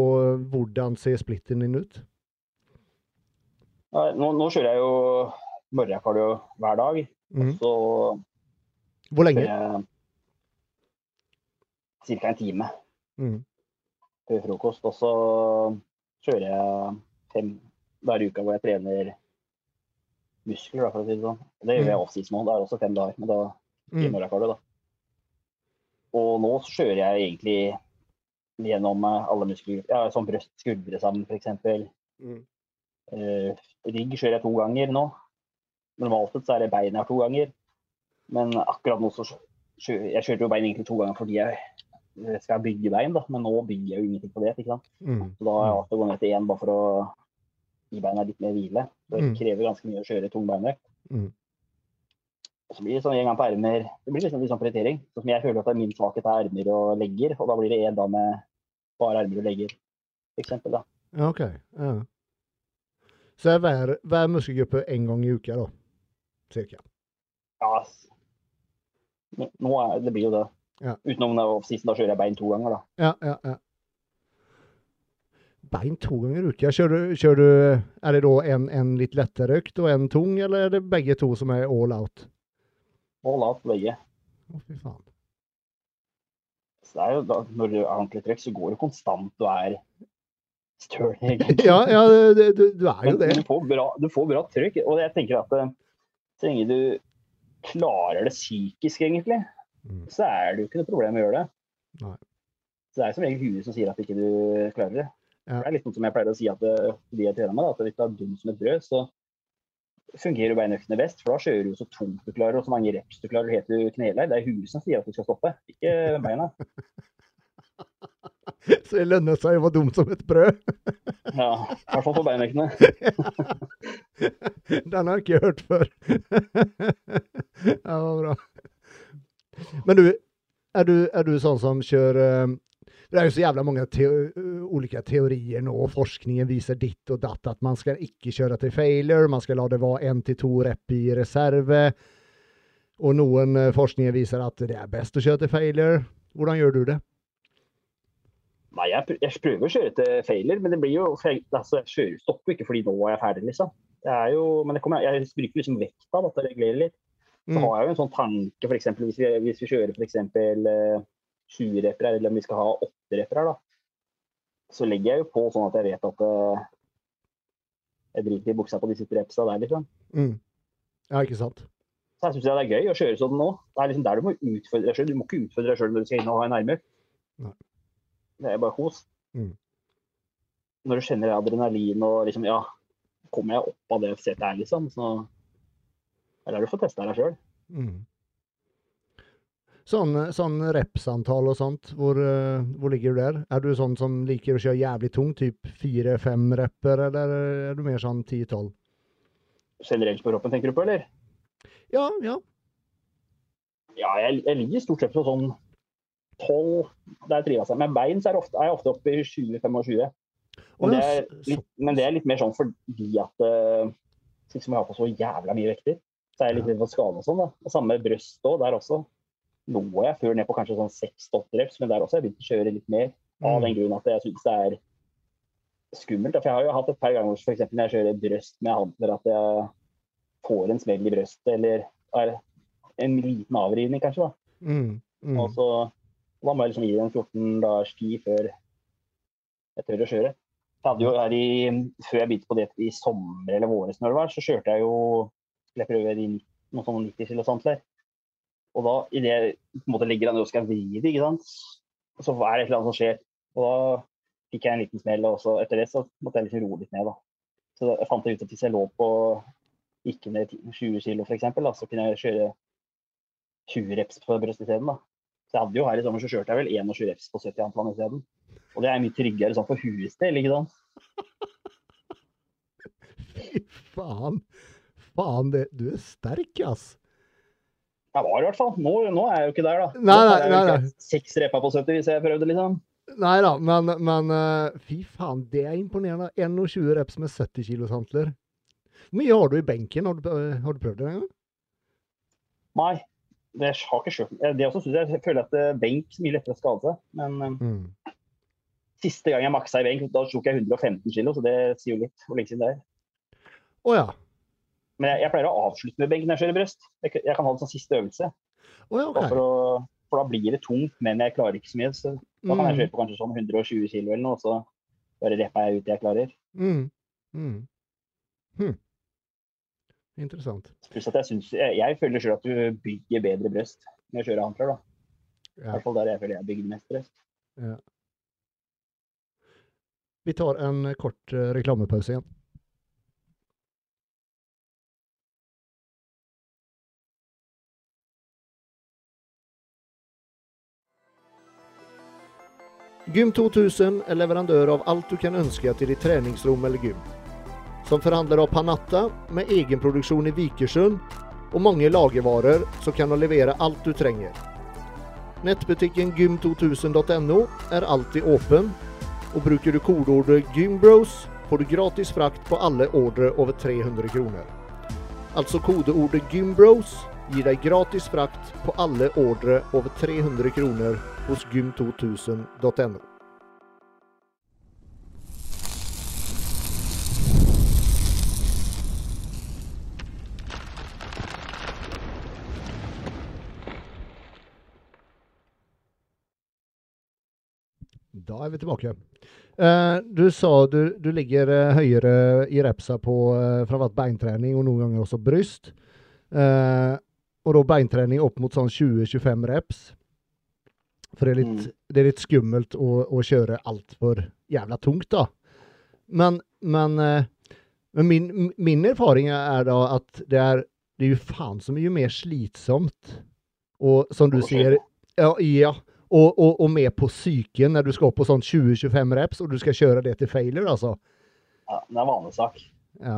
hvordan ser splitten din ut? Nei, Nå, nå kjører jeg jo morgenkardio hver dag. Mm. Så Hvor lenge? ca. en time Mm. før frokost. Og så kjører jeg fem dager i uka hvor jeg trener muskler, da, for å si det sånn. Det gjør jeg også i små. Det er også fem dager, men da i Mm. morgenkardio, da. Og nå kjører jeg egentlig gjennom eh, alle muskler. Ja, som brøst, skuldre sammen, f.eks. Mm. Uh, rigg kjører jeg to ganger nå. Normalt sett så er det bein har to ganger. Men akkurat nå så kjører jeg kjørte jo bein egentlig to ganger fordi jeg eh, skal bygge bein, da. Men nå bygger jeg jo ingenting på det. ikke sant? Mm. Så da har jeg å gå ned til én bare for å gi beina litt mer hvile. Det Mm. krever ganske mye å kjøre tung beinvekt. Mm. Og så blir det sånn en gang på ermer Det blir liksom litt sånn prioritering. Sånn som jeg føler at det er min svakhet er ermer og legger, og da blir det én da med bare ermer og legger, eksempel, da. OK. Ja. Så er hver, hver muskelgruppe én gang i uka, da? Cirka. Ja, nå er, det blir jo det. Ja. Utenom off-season, da kjører jeg bein to ganger, da. Ja, ja, ja. Bein to ganger i uka. Kjører du Er det da en, en litt lettere økt og en tung, eller er det begge to som er all out? Og lavt begge. Å, fy faen. Så det er jo da, når du er ordentlig trøkk, så går det konstant og er støl. egentlig. Ja, ja det, du, du er jo det. du får bra, du får bra trøkk. Og jeg tenker at eh, så lenge du klarer det psykisk, egentlig, Mm. så er det jo ikke noe problem å gjøre det. Nei. Så det er som regel huet som sier at ikke du klarer det. Ja. Det er litt sånn som jeg pleier å si at eh, de jeg trener med, at hvis du er dum som et brød, så fungerer jo beinøktene best. For da kjører du så tungt du klarer, og så mange reps du klarer helt til kneler. Det er huet som sier at du skal stoppe, ikke beina. Så det lønner seg å være dum som et brød. Ja, I hvert fall på beinøktene. Den har jeg ikke hørt før. Ja, det var bra. Men du, er du, er du sånn som kjører Det er jo så jævla mange teo olika teorier nå, og forskningen viser ditt og datt, at man skal ikke kjøre til failure, man skal la det være én til to rep i reserve. Og noen forskninger viser at det er best å kjøre til failure. Hvordan gjør du det? Nei, jeg, jeg prøver å kjøre til failure, men det blir jo jeg, altså, jeg kjører, stopper ikke fordi nå er jeg ferdig, liksom. Det er jo, men det kommer, jeg bruker liksom vekta da, til å regulere litt. Så Mm. har jeg jo en sånn tanke, f.eks. Hvis, vi- hvis vi kjører f.eks. Eh, 20 repere, eller om vi skal ha 8 her, da, så legger jeg jo på sånn at jeg vet at uh, jeg driter i buksa på de siste repsa der, liksom. Mm. Ja, ikke sant? Så jeg syns det er gøy å kjøre sånn nå. Det er liksom der du må utfordre deg sjøl. Du må ikke utfordre deg sjøl når du skal inn og ha en armøkt. Det er bare kos. Mm. Når du kjenner adrenalin og liksom Ja, kommer jeg opp av det setet her, liksom, så det er der du får testa deg sjøl. Mm. Sånn, sånn repsantall og sånt, hvor, eh, hvor ligger du der? Er du sånn som liker å kjøre jævlig tung, typ fire-fem repper, eller er du mer sånn ti-tolv? Generelt på kroppen, tenker du på, eller? Ja, ja. Ja, jeg, jeg ligger stort sett på sånn 12 der trives jeg. Med bein så er, ofte, er jeg ofte oppe i 20-25. Å, Men, det er litt- men det er litt mer sånn fordi at uh, Siden jeg har på så jævla mye vekter, så er jeg litt redd for skade og sånn. da. Og Samme brøst òg. Der også lå jeg før ned på kanskje sånn 6-8 reps, men der også har jeg begynt å kjøre litt mer. Av Mm. den grunn at jeg syns det er skummelt. For jeg har jo hatt et par ganger eksempel når jeg kjører brøst med hantler, at jeg får en smell i brøstet, eller er en liten avrivning kanskje. da. Mm, mm. Og så da må jeg liksom gi en 14 dagers tid før jeg tør å kjøre. Jeg hadde jo her i, Før jeg begynte på det i sommer eller våres, når det var, så kjørte jeg jo skulle jeg prøve de noen sånne 90 kilo samtler. Og da, i det på en måte legger an og skal vri det, ikke sant, så er det et eller annet som skjer. Og da fikk jeg en liten smell, og så etter det så måtte jeg liksom roe litt ned. da. Så jeg fant ut at hvis jeg lå på ikke ned 20 kilo f.eks., så kunne jeg kjøre 20 reps på brøst isteden. Så jeg hadde jo her i sommer så kjørte jeg vel 21 reps på 70 antall isteden. Og det er mye tryggere sånn for huets del, ikke sant. Fy faen. Faen, det, du er sterk, ass. Jeg var i hvert fall. Nå, nå er jeg jo ikke der, da. Nei, nei, nei, nei, Seks repa på 70 hvis jeg prøvde, liksom. Nei da, men, men uh, fy faen, det er imponerende. 21 reps med 70 kilos hantler. Hvor mye har du i benken? Har du, eh, har du prøvd det en gang? Nei. Det har ikke skjønt. Det også synes jeg, jeg føler at eh, benk er mye lettere å skade seg. Men eh, Mm. siste gang jeg maksa i benk, da tok jeg 115 kilo, så det sier jo litt hvor lenge siden det er. Å ja. Men jeg, jeg pleier å avslutte med benk når jeg kjører brøst. Jeg, jeg kan ha det som siste øvelse. Oh, ja, okay. For, å, for da blir det tungt, men jeg klarer ikke så mye. Så da kan jeg Mm, kjøre på kanskje sånn 120 kilo eller noe, så bare repper jeg ut det jeg klarer. mm, mm. Hm. Interessant. Pluss at jeg synes, jeg, jeg føler sjøl at du bygger bedre brøst når jeg kjører hantler. da. I Ja. hvert fall der jeg føler jeg bygger mest brøst. Vi tar en kort eh, reklamepause igjen. Gym 2000 er leverandør av alt du kan ønske til ditt treningsrom eller gym. Som forhandler av Panatta med egenproduksjon i Vikersund og mange lagervarer som kan levere alt du trenger. Nettbutikken gym2000.no er alltid åpen, og bruker du kodeordet GYMBROS får du gratis frakt på alle ordre over 300 kroner. Alltså kodeordet GYMBROS ger deg gratis frakt på alle ordre over 300 kroner hos gym2000.no. Da er vi tilbake. Uh, du sa du, du ligger uh, høyere i repsa på uh, fra beintrening og noen ganger også bryst. Og da beintrening opp mot sånn 20-25 reps. For det er litt, det er litt skummelt å, å kjøre altfor jævla tungt, da. Men, men, eh, men min, min erfaring er da at det er, det er jo faen så mye mer slitsomt. Og som du sier Ja. ja og, og, og med på psyken når du skal opp på sånn 20-25 reps, og du skal kjøre det til failure, altså. Ja, det er vanesak. Ja.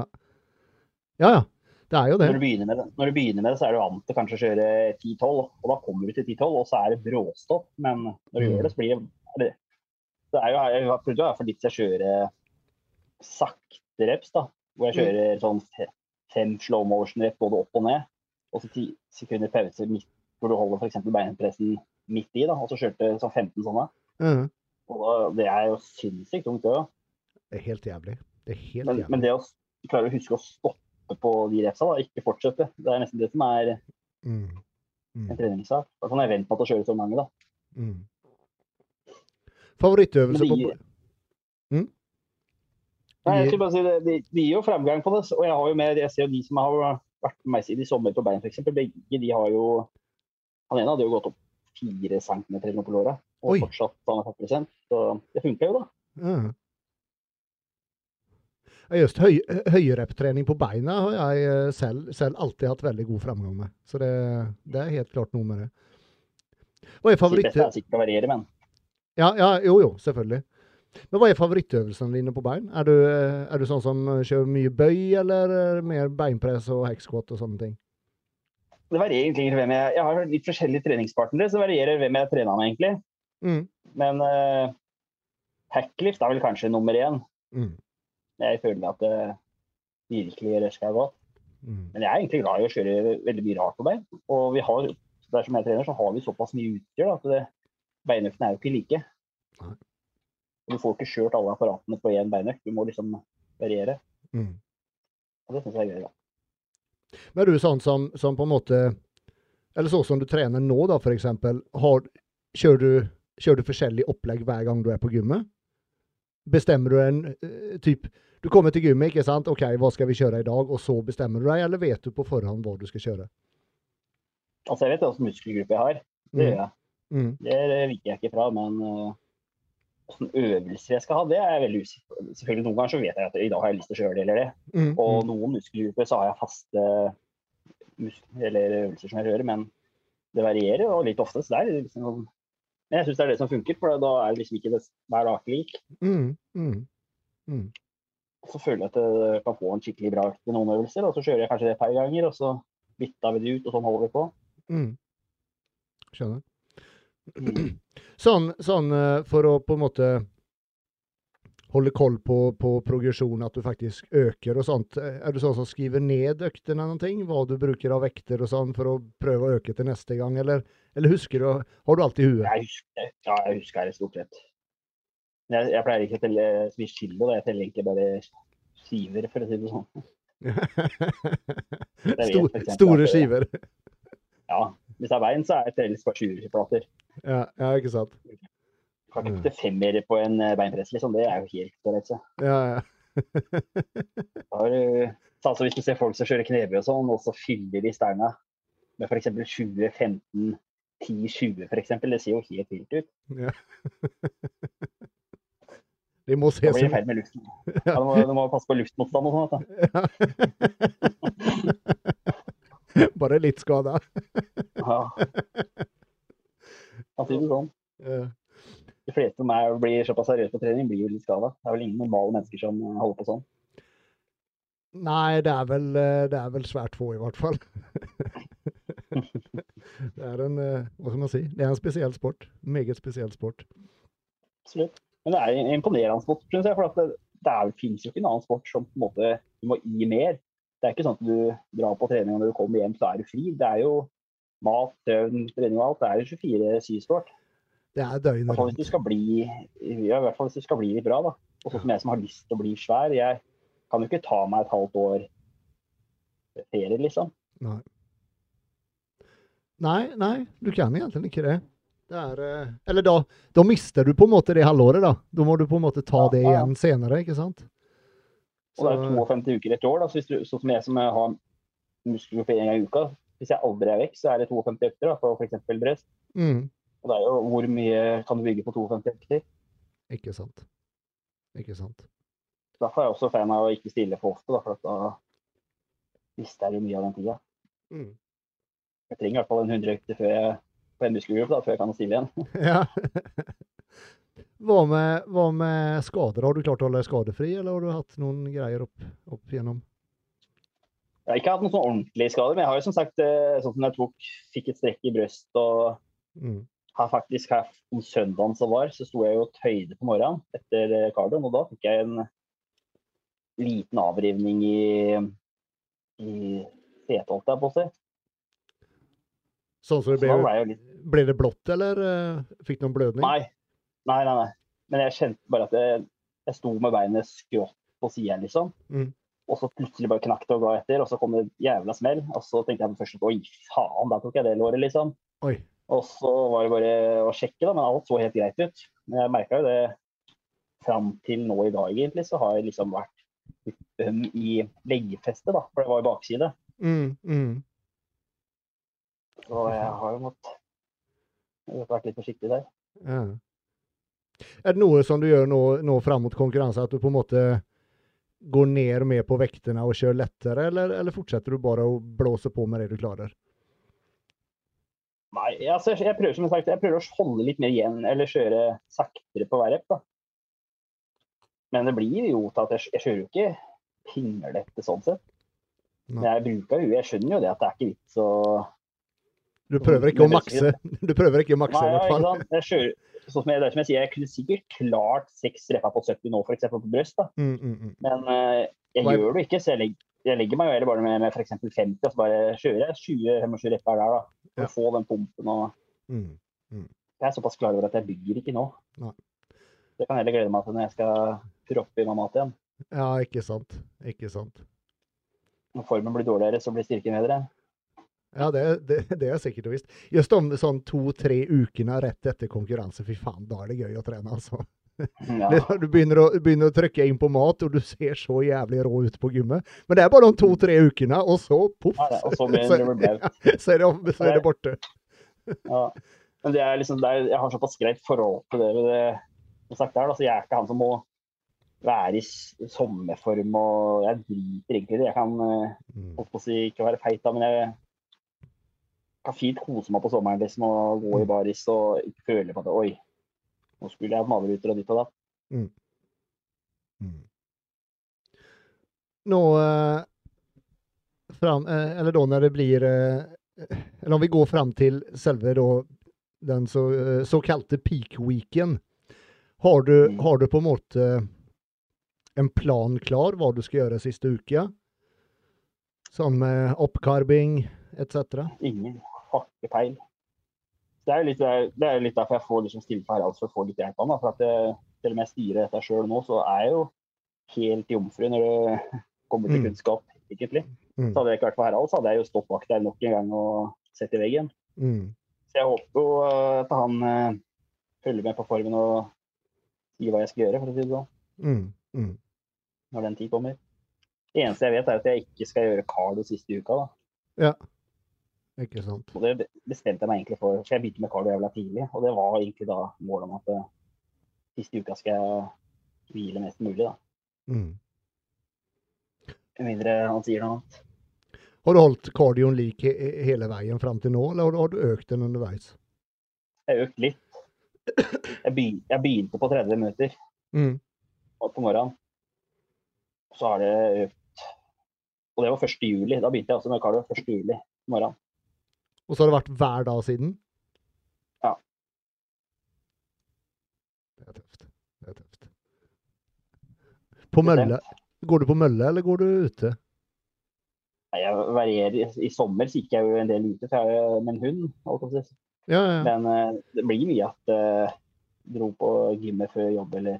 ja, ja. Det er jo det. Når du, begynner med det, når du begynner med det, så er du vant til kanskje å kjøre 10-12, og da kommer du til 10-12, og så er det bråstopp. Men når du Mm. gjør det, så blir det det, er jo, Jeg har prøvd å være for litt til å kjøre sakte reps, da. Hvor jeg Mm. kjører sånn fe- fem slow motion rep både opp og ned, og så ti sekunder pause midt, hvor du holder f.eks. beinpressen midt i, da, og så kjørte sånn 15 sånne. Mm. Og det er jo sinnssykt tungt, det. Det er helt jævlig. Det er helt Men, jævlig. men det å klare å huske å stoppe på de refsa da, ikke fortsette, det er nesten det som er Mm. Mm. en treningssak. Da kan jeg vente på at å kjøre så mange, da. Mm. Favorittøvelse på Mm? Nei, jeg skulle bare si det, det, det gir jo fremgang på det. Og jeg har jo med, jeg ser jo de som har vært med meg siden i sommer på bein, f.eks. Begge de har jo Han ene hadde jo gått opp fire centimeter eller noe på låra, og Oi. fortsatt han er 40 Så det funka jo, da. Mhm. Just høy, høyreptrening på beina har jeg eh, selv, selv alltid hatt veldig god framgang med. Så det, det er helt klart noe med det. Hva er fleste er sikkert å variere, men Ja, ja, jo, jo, selvfølgelig. Men hva er favorittøvelsene dine på bein? Er du, eh, er du sånn som eh, kjører mye bøy, eller er mer beinpress og hekskvott og sånne ting? det varierer egentlig hvem jeg Jeg har litt forskjellige treningspartnere, så det varierer hvem jeg trener med, egentlig. Mm. Men uh, hacklift er vel kanskje nummer én. Mm. Jeg føler at det virkelig røsker godt. Mm. Men jeg er egentlig glad i å kjøre veldig mye rart på bein. Og vi har, der som jeg trener, så har vi såpass mye utstyr at det, beinøktene er jo ikke like. Nei. Og du får ikke kjørt alle apparatene på én beinøkt, du må liksom variere. Mm. Og det syns jeg er gøy. da. Men er du sånn som, som på en måte Eller sånn som du trener nå, da, for eksempel. Kjører, du, kjører du forskjellig opplegg hver gang du er på gymmet? Bestemmer du en eh, typ Du kommer til gymmet, ikke sant? OK, hva skal vi kjøre i dag? Og så bestemmer du deg, eller vet du på forhånd hva du skal kjøre? Altså, jeg vet hvilken muskelgruppe jeg har. Det gjør jeg. Mm. Det viker jeg ikke fra, men åssen øvelser jeg skal ha, det er jeg veldig usikker på. Selvfølgelig Noen ganger så vet jeg at i dag har jeg lyst til å kjøre det eller det. Mm. Og Mm. noen muskelgrupper så har jeg faste mus- eller øvelser som jeg gjør, men det varierer og litt ofte. Så det er liksom Men jeg syns det er det som funker, for da er det liksom ikke det hver dag lik. Mm. Mm. Mm. Så føler jeg at jeg kan få en skikkelig bra økt i noen øvelser, og så kjører jeg kanskje det et par ganger, og så bytter vi det ut, og sånn holder vi på. Mm. Skjønner. Sånn, sånn eh, for å på en måte holde koll på, på progresjon, at du faktisk øker og sånt. Er du sånn som skriver ned øktene eller ting? Hva du bruker av vekter og sånn for å prøve å øke til neste gang, eller, eller husker du Har du alt i huet? Jeg husker, ja, jeg husker det stort sett. Jeg, jeg pleier ikke å telle så mye kilo, jeg teller egentlig bare skiver, for å si det sånn. Stor, vet, store skiver. Ja, hvis det er bein, så er det telles bare 20-plater. Ja, ja, ikke sant. Kan Mm. ikke putte femmer på en eh, beinpress, liksom. Det er jo helt så. Ja, ja. Altså, hvis du ser folk som kjører knebøy og sånn, og så fyller de stanga med f.eks. 20, 15, 10, 20 f.eks., det ser jo helt vilt ut. ja. De må se Da blir det feil. Ja, du, må, du må passe på luftmotstand og sånn. ja. Bare litt skada. Ja. Det sånn. Ja. Fleste som er, blir såpass seriøse på trening, blir jo litt skada. Det er vel ingen normale mennesker som eh, holder på sånn. Nei, det er vel, eh, det er vel svært få, i hvert fall. det er en eh, Hva skal man si? Det er en spesiell sport. Meget spesiell sport. Absolutt. Men det er en imponerende sport, synes jeg. For at det, det er, finnes jo ikke en annen sport som på en måte du må gi mer. Det er ikke sånn at du drar på trening og når du kommer hjem, så er du fri. Det er jo mat, søvn, trening og alt. Det er jo 24-7-sport. Det er døgnet rundt. hvis du skal bli, ja, i hvert fall hvis du skal bli litt bra. da. Og sånn som jeg som har lyst til å bli svær. Jeg kan jo ikke ta meg et halvt år ferie, liksom. Nei. nei, nei, du kan egentlig ikke det. Det er eh, Eller da, da mister du på en måte det halvåret, da. Da må du på en måte ta Ja, det igjen ja. senere, ikke sant? Og det er Så- 52 uker et år. da, så hvis du, Sånn som jeg som har muskelgruppe én gang i uka. Hvis jeg aldri er vekk, så er det 52 økter da, for f.eks. brøst. Mm, Og det er jo hvor mye kan du bygge på 52 hekter? ikke sant. Ikke sant. Derfor er jeg også fan av å ikke stille for ofte, da, for at da mister jeg jo mye av den tida. Mm. Jeg trenger i hvert fall en 100 økter før jeg, på da, før jeg kan stille igjen. Ja. Hva med, hva med skader? Har du klart å holde deg skadefri, eller har du hatt noen greier opp, opp igjennom? Jeg har ikke hatt noen sånn ordentlige skader, men jeg har jo som sagt eh, sånn som jeg tok, fikk et strekk i brøst og Mm. Har faktisk her om søndagen som var, så sto jeg jo og tøyde på morgenen etter eh, kardioen, og da fikk jeg en liten avrivning i, i setet, holdt jeg på å si. Sånn som det Så da ble, ble litt ble det blått, eller eh, fikk du noen blødning? Nei. Nei, nei, nei. Men jeg kjente bare at jeg, jeg sto med beinet skrått på sida, liksom. Mm. Og så plutselig bare knakk det og ga etter, og så kom det jævla smell. Og så tenkte jeg først oi, faen, da tok jeg det låret, liksom. Oi. Og så var det bare å sjekke, da, men alt så helt greit ut. Men jeg merka jo det fram til nå i dag, egentlig, så har jeg liksom vært øm i leggefestet, da. For det var jo bakside. Mm, mm. Så jeg har jo måttet vært litt forsiktig der. Ja. Er det noe som du gjør nå, nå fram mot konkurranse, at du på en måte går ned mer på vektene og kjører lettere, eller, eller fortsetter du bare å blåse på med det du klarer? Nei, altså, jeg prøver som sagt, jeg prøver å holde litt mer igjen, eller kjøre saktere på hver rep. da. Men det blir jo til at jeg, jeg kjører jo ikke pinglete sånn sett. Nei. Men jeg bruker jo, Jeg skjønner jo det at det er ikke vits å Du prøver ikke å makse, du prøver ikke å makse Nei, i hvert fall. Jeg kjører, sånn som jeg, det er som jeg sier, jeg kunne sikkert klart seks repper på 70 nå, f.eks. på brøst. da. Mm, mm, mm. Men eh, jeg Hva gjør det ikke, så jeg legger, jeg legger meg jo heller bare med, med f.eks. 50, og så bare kjører jeg 20-25 repper der, da. For Ja. å få den pumpen og Mm. Jeg er såpass klar over at jeg bygger ikke nå. Nei. Det kan jeg heller glede meg til når jeg skal proppe i meg mat igjen. Ja, ikke sant. Ikke sant. Når formen blir dårligere, så blir styrken bedre. Ja, det, det, det er sikkert og visst. Just om sånn to-tre ukene rett etter konkurranse, fy faen, da er det gøy å trene, altså. Ja. Du begynner å, begynner å trykke inn på mat, og du ser så jævlig rå ut på gymmet. Men det er bare de to-tre ukene, og så poff, Ja, og så blir så, er det, så er det borte. Ja. Men det er liksom, det er, jeg har såpass greit forhold til det. det, det sagt der, da, så Jeg er ikke han som må være i sommerform og Jeg driter egentlig i det. Jeg kan eh, Mm. holdt på å si, ikke være feit, da, men jeg kan fint kose meg på sommeren liksom, og gå i baris og ikke føle på at oi, nå skulle jeg ha malerruter og ditt og datt. Mm. Nå eh, fram, eh, Eller da når det blir eh, Eller om vi går fram til selve da den så, eh, såkalte peak-weeken. Har du, Mm. har du på en måte en plan klar hva du skal gjøre siste uke? Som eh, oppkarbing etc.? Ingen har ikke peil. Det er jo litt, det er, litt derfor jeg får liksom stille på Haralds for å få litt hjelp av ham. For at jeg, selv om jeg styrer dette sjøl nå, så er jeg jo helt jomfru når det kommer til Mm. kunnskap, egentlig. Mm. Så hadde jeg ikke vært for Harald, så hadde jeg jo stått bak der nok en gang og sett i veggen. Mm. Så jeg håper jo eh, at han uh, følger med på formen og sier hva jeg skal gjøre, for å si det sånn, Mm. Mm. når den tid kommer. Det eneste jeg vet, er at jeg ikke skal gjøre Carlo siste uka. da. Ja. Ikke sant. Og det bestemte jeg meg egentlig for, for jeg begynte med kardio jævla tidlig. Og det var egentlig da målet om at eh, siste uka skal jeg hvile mest mulig, da. Mm. Med mindre han sier noe annet. Har du holdt kardioen lik he hele veien fram til nå, eller har du, har du økt den underveis? Jeg har økt litt. Jeg, begy jeg begynte på 30 minutter Mm. på morgenen. Så har det økt Og det var 1. juli. Da begynte jeg også med kardio 1. juli morgenen. Og så har det vært hver dag siden? Ja. Det er tøft. Det er tøft. På mølle? Går du på mølle, eller går du ute? Jeg varierer. I sommer gikk jeg jo en del ute for jeg har jo med en hund. si. Ja, ja. Men eh, det blir mye at jeg dro på gymmet før jobb eller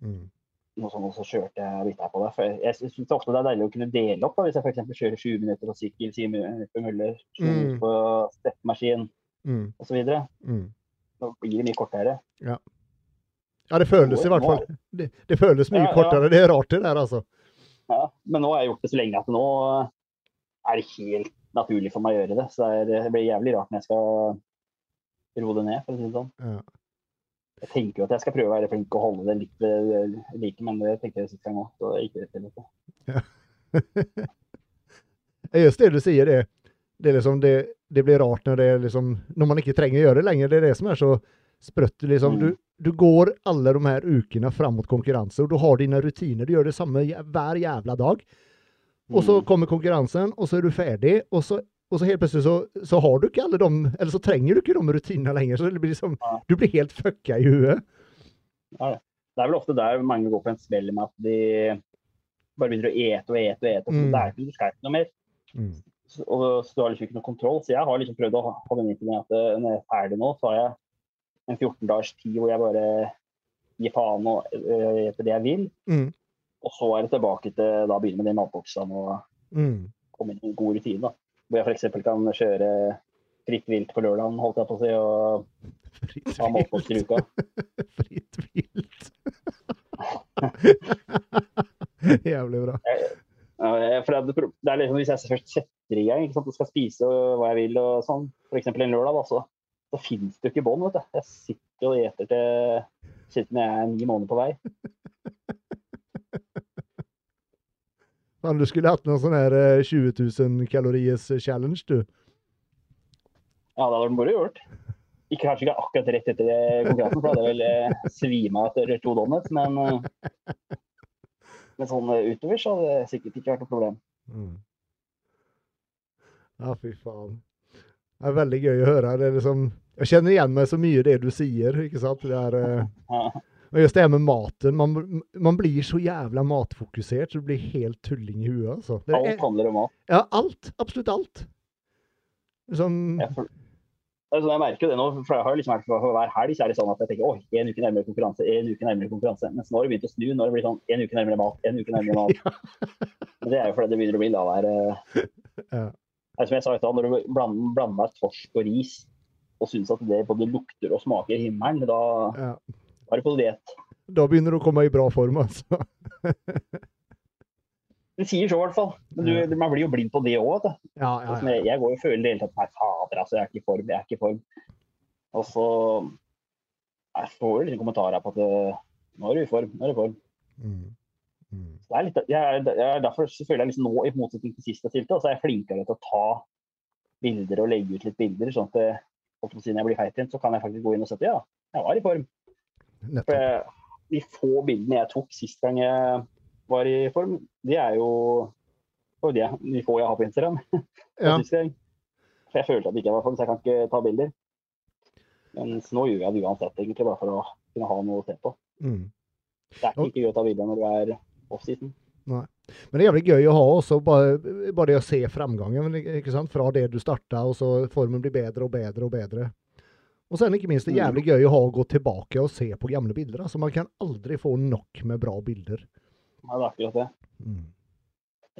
Mm. Noe sånt, og så kjørte jeg litt her på det. For jeg, syns ofte det er deilig å kunne dele opp. da, Hvis jeg f.eks. kjører 20 minutter på sykkel, 10 minutter på møller, 20 Mm. minutter på steppemaskin Mm. osv. Da Mm. blir det mye kortere. Ja, det føles i hvert fall. Det, det føles mye Ja, ja. kortere. Det er rart det der, altså. Ja, men nå har jeg gjort det så lenge at nå er det helt naturlig for meg å gjøre det. Så det, det blir jævlig rart når jeg skal roe det ned, for å si det sånn. Ja. Jeg tenker jo at jeg skal prøve å være flink og holde det litt ved like, men det tenker jeg sist gang òg. Så det gikk til dette. Det er just det du sier, det. Det, liksom, det, det blir rart når, det liksom, når man ikke trenger å gjøre det lenger. Det er det som er så sprøtt. Liksom, Mm. du, du går alle de her ukene fram mot konkurranse, og du har dine rutiner. Du gjør det samme hver jævla dag. Og så Mm. kommer konkurransen, og så er du ferdig, og så, og så helt plutselig så, så har du ikke alle de Eller så trenger du ikke de rutinene lenger. Så det blir liksom, Ja. du blir helt fucka i huet. Det er vel ofte der mange går på en smell med at de bare begynner å ete og ete og ete. Mm. Det er ikke du skal ikke noe mer. Mm. Så, og så du har liksom ikke noe kontroll. Så jeg har liksom prøvd å ha ha den innstillingen at eh, når jeg er ferdig nå, så har jeg en 14 dagers tid hvor jeg bare gir faen og gjør etter det jeg vil. Mm. Og så er det tilbake til da begynne med de matboksene og Mm. komme inn i en god rutine. da. Hvor jeg f.eks. kan kjøre fritt vilt på lørdagen, holdt jeg på å si, og ha matboks i uka. Fritt vilt. Jævlig bra. Jeg- for det, det er liksom, Hvis jeg først setter i gang ikke sant, og skal spise hva jeg vil, og sånn, f.eks. en lørdag, da, så, så fins det jo ikke bånd. vet du. Jeg sitter og gjeter til siden jeg er ni måneder på vei. Fan, du skulle hatt noen sånn her eh, 20 000 kaloriers challenge, du. Ja, det hadde vært moro gjort. Ikke kanskje ikke akkurat rett etter konkurransen, for da hadde jeg vel eh, svima etter to donuts. Men, eh, men sånn eh, utover så hadde det sikkert ikke vært noe problem. Mm. Ja, fy faen. Det er veldig gøy å høre. Det er liksom, jeg kjenner igjen meg så mye i det du sier. ikke sant? Det er, eh, Ja. og just det med maten. Man, man blir så jævla matfokusert, så du blir helt tulling i huet. Altså. Det er, handler om mat. ja, alt. Absolutt alt. Liksom, Jeg, for, jeg merker det nå, for jeg har liksom vært for, hver helg så er det sånn at jeg tenker oi, en uke nærmere konkurranse, en uke nærmere konkurranse. Mens nå har det begynt å snu. Nå har det blitt sånn en uke nærmere mat, en uke nærmere mat. Men det er jo fordi det begynner å bli da, være Ja. Det er som jeg sa i stad, når du blander, blander torsk og ris og syns at det både lukter og smaker himmelen, da ja. Er du på diett. Da begynner du å komme i bra form, altså. Det sier så i hvert fall. Men du, man blir jo blind på det òg. Ja, ja, ja. Jeg, jeg går og føler det hele tatt Nei, fader, altså. Jeg er ikke i form. Jeg er ikke i form. Og så Jeg får jo liksom kommentarer på at eh, nå er du i form. Nå er du i form. Mm. Mm. Det er litt, jeg, er- jeg er derfor føler jeg liksom nå, i motsetning til sist jeg stilte, så er jeg flinkere til å ta bilder og legge ut litt bilder. sånn at det, holdt på å si, når jeg blir feit igjen, så kan jeg faktisk gå inn og sette ja, jeg var i form. Nettopp. de få bildene jeg tok sist gang jeg var i form, de er jo det de, de få jeg har på Instagram. Ja. For jeg følte at det ikke var form, så jeg kan ikke ta bilder. Men nå gjør jeg det uansett, egentlig, bare for å kunne ha noe å se på. Mm. Det er ikke, gøy å ta bilder når du er off-season. Men det er jævlig gøy å ha også, bare, bare det å se sant? Fra det du starta, og så formen blir bedre og bedre og bedre. Og så er det ikke minst det Mm. jævlig gøy å ha å gå tilbake og se på gamle bilder. altså Man kan aldri få nok med bra bilder. Nei, det er akkurat det. Mm.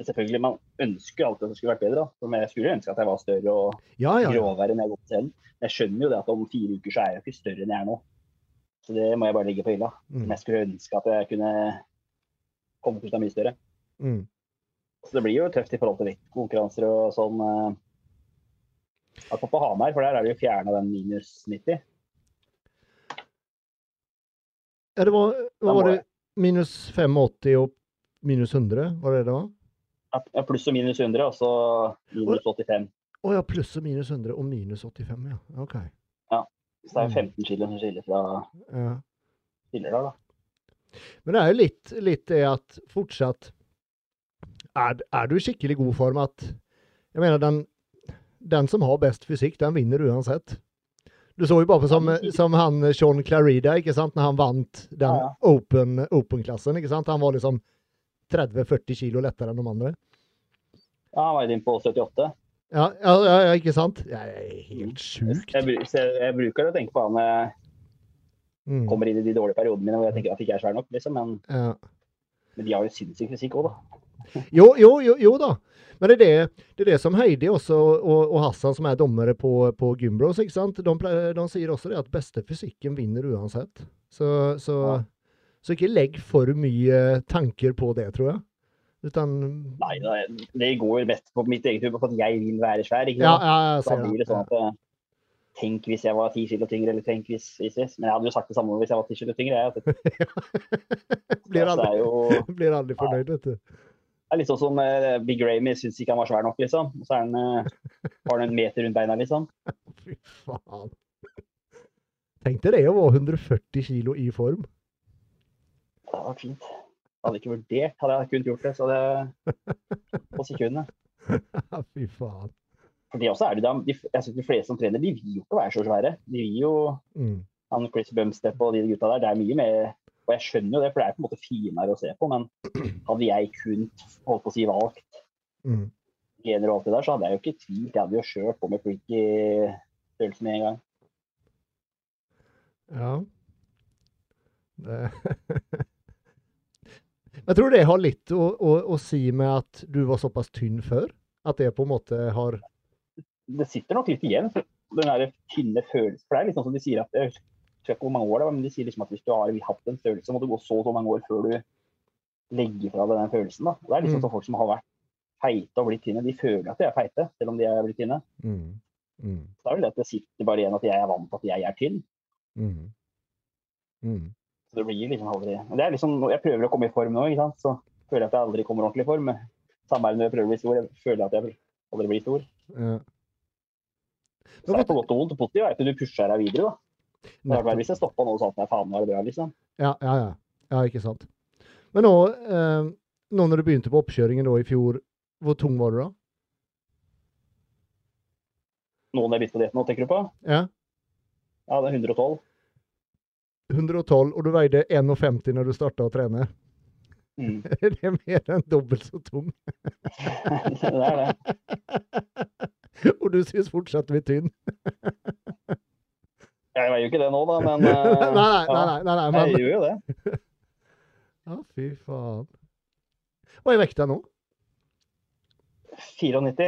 Selvfølgelig, Man ønsker alltid at det skulle vært bedre. da. Jeg skulle ønske at jeg var større og Ja, ja. ja. enn jeg har gått selv. Jeg skjønner jo det at om fire uker så er jeg jo ikke større enn jeg er nå. Så det må jeg bare legge på hylla. Men Mm. jeg skulle ønske at jeg kunne kommet ut av mye større. Mm. Så det blir jo tøft i forhold til vektkonkurranser og sånn. Eh, Akkurat på Hamar, for der er det jo fjerna den minus 90. Ja, det var, hva var det jeg- minus 85 og minus 100? Var det det var? Ja, Pluss og minus 100, og så minus 85. Å ja, pluss og minus 100 og minus 85, ja. OK. Så det er Mm. 15 kilo som skiller fra Ja. tidligere. da. Men det er jo litt, litt det at fortsatt er, er du i skikkelig god form at Jeg mener, den, den som har best fysikk, den vinner uansett. Du så jo bare som, som han Sean Clarida, ikke sant, når han vant den Ja, open- open-klassen. ikke sant? Han var liksom 30-40 kilo lettere enn de andre. Ja, Han var inne på 78. Ja, ja, ja, ja ikke sant? Det er helt sjukt. Jeg, jeg, jeg bruker å tenke på han når jeg Mm. kommer inn i de dårlige periodene mine hvor jeg tenker at jeg ikke er svær nok. liksom, Men, Ja. men de har jo sinnssyk fysikk òg, da. Jo, jo, jo, jo da. Men det er det, det er det som Heidi også, og, og Hassan, som er dommere på, på Gymbros, ikke sant? De, de sier også det at beste fysikken vinner uansett. Så, så, Ja. så ikke legg for mye tanker på det, tror jeg. Utan Nei, det, går mest på mitt eget hode, på at jeg vil være svær. ikke Ja, sant? ja, jeg Da blir det sånn at eh, Tenk hvis jeg var ti kilo tyngre, eller tenk hvis, hvis hvis- Men jeg hadde jo sagt det samme hvis jeg var ti kilo tyngre. Jeg, blir, aldri, jo blir aldri fornøyd, vet du. Det er litt sånn som uh, Big Ramy syns ikke han var svær nok, liksom. Og så han, uh, har han en meter rundt beina, liksom. Fy faen. Tenk deg det å være 140 kilo i form. Det hadde vært fint. Jeg hadde ikke vurdert. Hadde jeg kunnet gjort det, så det på sekundet. Fy faen. For det også er det, de, jeg synes de fleste som trener, de vil jo ikke være så svære. De vil jo Mm. han Chris Bumstep og de gutta der, det er mye mer Og jeg skjønner jo det, for det er på en måte finere å se på, men hadde jeg kunnet holdt på å si valgt Mm. gener og alt det der, så hadde jeg jo ikke tvilt. Jeg hadde jo kjørt på med i størrelse med en gang. Ja. Jeg tror det har litt å, å, å si med at du var såpass tynn før. At det på en måte har Det sitter nok litt igjen, den der tynne følelsen. For det er sånn som de sier at husker ikke hvor mange år det var, men de sier liksom at hvis du har hatt en følelse, må det gå så og så mange år før du legger fra deg den følelsen. da. Det er liksom Mm. folk som har vært feite og blitt tynne, de føler at de er feite, selv om de er blitt tynne. mm. Mm. Så det er vel det at det sitter bare igjen at jeg er vant til at jeg er tynn. Mm. Mm. Så det blir liksom aldri det er liksom, Jeg prøver å komme i form nå, ikke sant? så føler jeg at jeg aldri kommer ordentlig i form. Samme er det når jeg prøver å bli stor. Jeg føler at jeg aldri blir stor. Ja. Så det er på godt og vondt. Det positive er at du pusher deg videre, da. Verre hvis jeg stoppa nå sa at nei, faen, det bra, liksom. Ja, ja, ja. ja ikke sant. Men nå, eh, nå når du begynte på oppkjøringen da i fjor, hvor tung var du da? Nå når jeg begynte på dietten, tenker du på? Ja. Ja, det er 112. 112, og du veide 51 når du starta å trene. Mm. Det er mer enn dobbelt så tung. det er det. og du syns fortsatt vi er tynn. Jeg veier jo ikke det nå, da, men uh, nei, nei, nei, nei, nei, nei, men... Jeg gjør jo det. Ja, fy faen. Hva er vekta nå? 94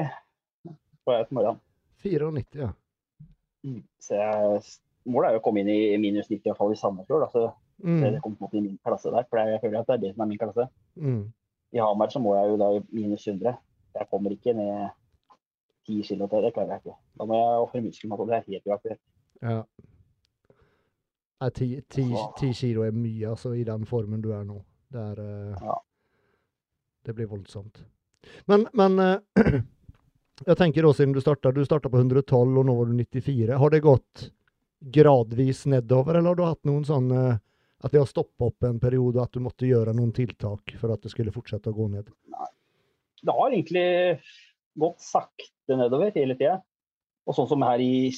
på jeg til morgenen. 94, ja. Så jeg, målet er jo å komme inn i minus 90 i hvert fall i Sandefjord. Da, så Mm, det kommer på en måte i min klasse der. For jeg føler at det er det som er min klasse. mm, I Hamar så må jeg jo da i minus 100. Jeg kommer ikke ned 10 kilo til, det klarer jeg ikke. Da må jeg ofre muskelmasse, og det er helt uaktuelt. ja. Nei, ti, kilo er mye, altså, i den formen du er nå. Det er uh, Ja. Det blir voldsomt. Men, men uh, jeg tenker også siden du starta Du starta på 112, og nå var du 94. Har det gått gradvis nedover, eller har du hatt noen sånn uh, at det har stoppa opp en periode, at du måtte gjøre noen tiltak for at det skulle fortsette å gå ned? Nei. Det har egentlig gått sakte nedover hele tida. Og sånn som her i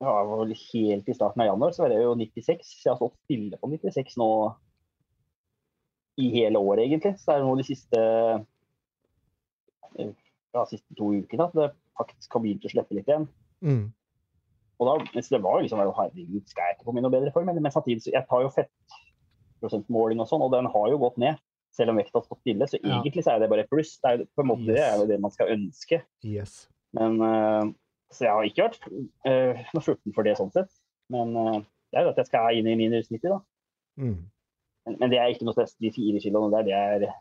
det var vel helt i starten av januar, så var det jo 96. Så jeg har stått stille på 96 nå i hele året, egentlig. Så det er nå de siste ja, siste to ukene at det faktisk har begynt å slippe litt igjen. Mm. Og da, mens det var jo liksom Herregud, skal jeg ikke komme i noe bedre form? Men, samtidig, så jeg tar jo fettprosentmåling og sånn, og den har jo gått ned. Selv om vekta har stått stille. Så egentlig så er det bare pluss. Det er jo på en måte det, er jo det man skal ønske. Yes. Men eh, Så jeg har ikke vært uh, noe sulten for det sånn sett. Men uh, det er jo at jeg skal inn i minus 90, da. Mm. Men, men det er ikke noe stress. De fire kiloene der, det er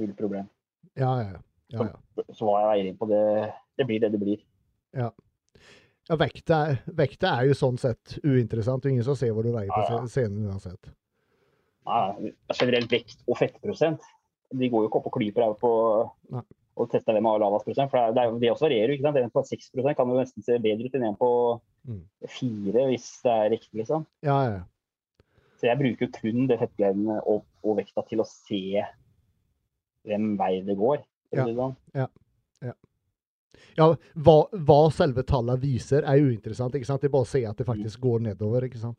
null problem. Ja, ja, ja. ja, ja. Så hva jeg veier inn på det, det blir det det blir. Ja, vekta, er- vekta er jo sånn sett uinteressant. Er ingen som ser hvor du veier på Ja, ja. scenen uansett. Nei, generelt vekt og fettprosent. De går jo ikke opp og klyper her på Nei. Og teste hvem har lavest prosent. For det, er, det også varierer ikke sant? En på 6% kan jo nesten se bedre ut enn en på Mm. 4, hvis det er riktig, liksom. Ja, ja. Så jeg bruker kun det fettgreiene og, og vekta til å se hvem vei det går. Ja, ja, ja. sånn. ja hva, hva selve tallene viser, er uinteressant. ikke sant? Det er bare å se at det faktisk går nedover. ikke sant?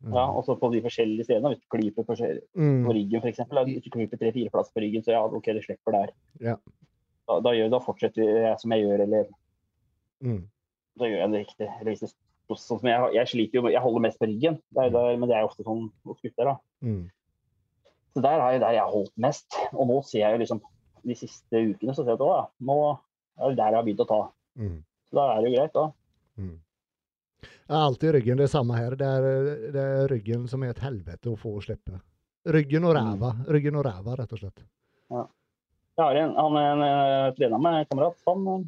Mm. Ja, også på de forskjellige stedene. Hvis du klyper på, Mm. på ryggen f.eks. Hvis du klyper tre-fire plasser på ryggen, så ja, OK, det slipper der. Ja. Da, da, gjør, da fortsetter jeg som jeg gjør, eller Mm. da gjør jeg det riktig. Eller sånn som jeg, jeg sliter jo Jeg holder mest på ryggen, det er, der, men det er ofte sånn hos gutter, da. Mm. Så der er jo der jeg har holdt mest. Og nå ser jeg jo liksom de siste ukene så ser jeg at å ja, nå er det der jeg har begynt å ta. Mm. Så da er det jo greit, da. Mm. Ja, alltid ryggen. Det er samme her. Det er, det er ryggen som er et helvete å få å slippe. Ryggen og ræva. Ryggen og ræva, rett og slett. Jeg har en, han en, eh, trener med en kamerat. Han, eh,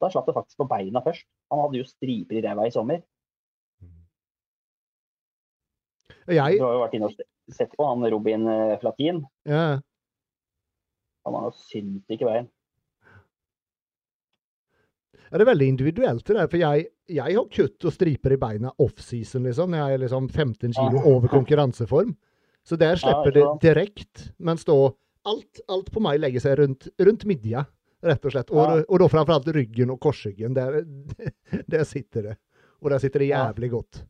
da slapp det faktisk på beina først. Han hadde jo striper i ræva i sommer. Jeg Du har jo vært inne og sett på han Robin eh, Flatin. ja, Han har jo ikke bein. Ja, det er veldig individuelt det der, for jeg, jeg har kutt og striper i beina off-season, liksom, når jeg er liksom 15 kilo over konkurranseform. Så der slipper det sant. direkt, mens da alt, alt på meg legger seg rundt, rundt midja, rett og slett. Og, Ja. og da framfor alt ryggen og korsryggen. Der, der sitter det. Og der sitter det jævlig godt.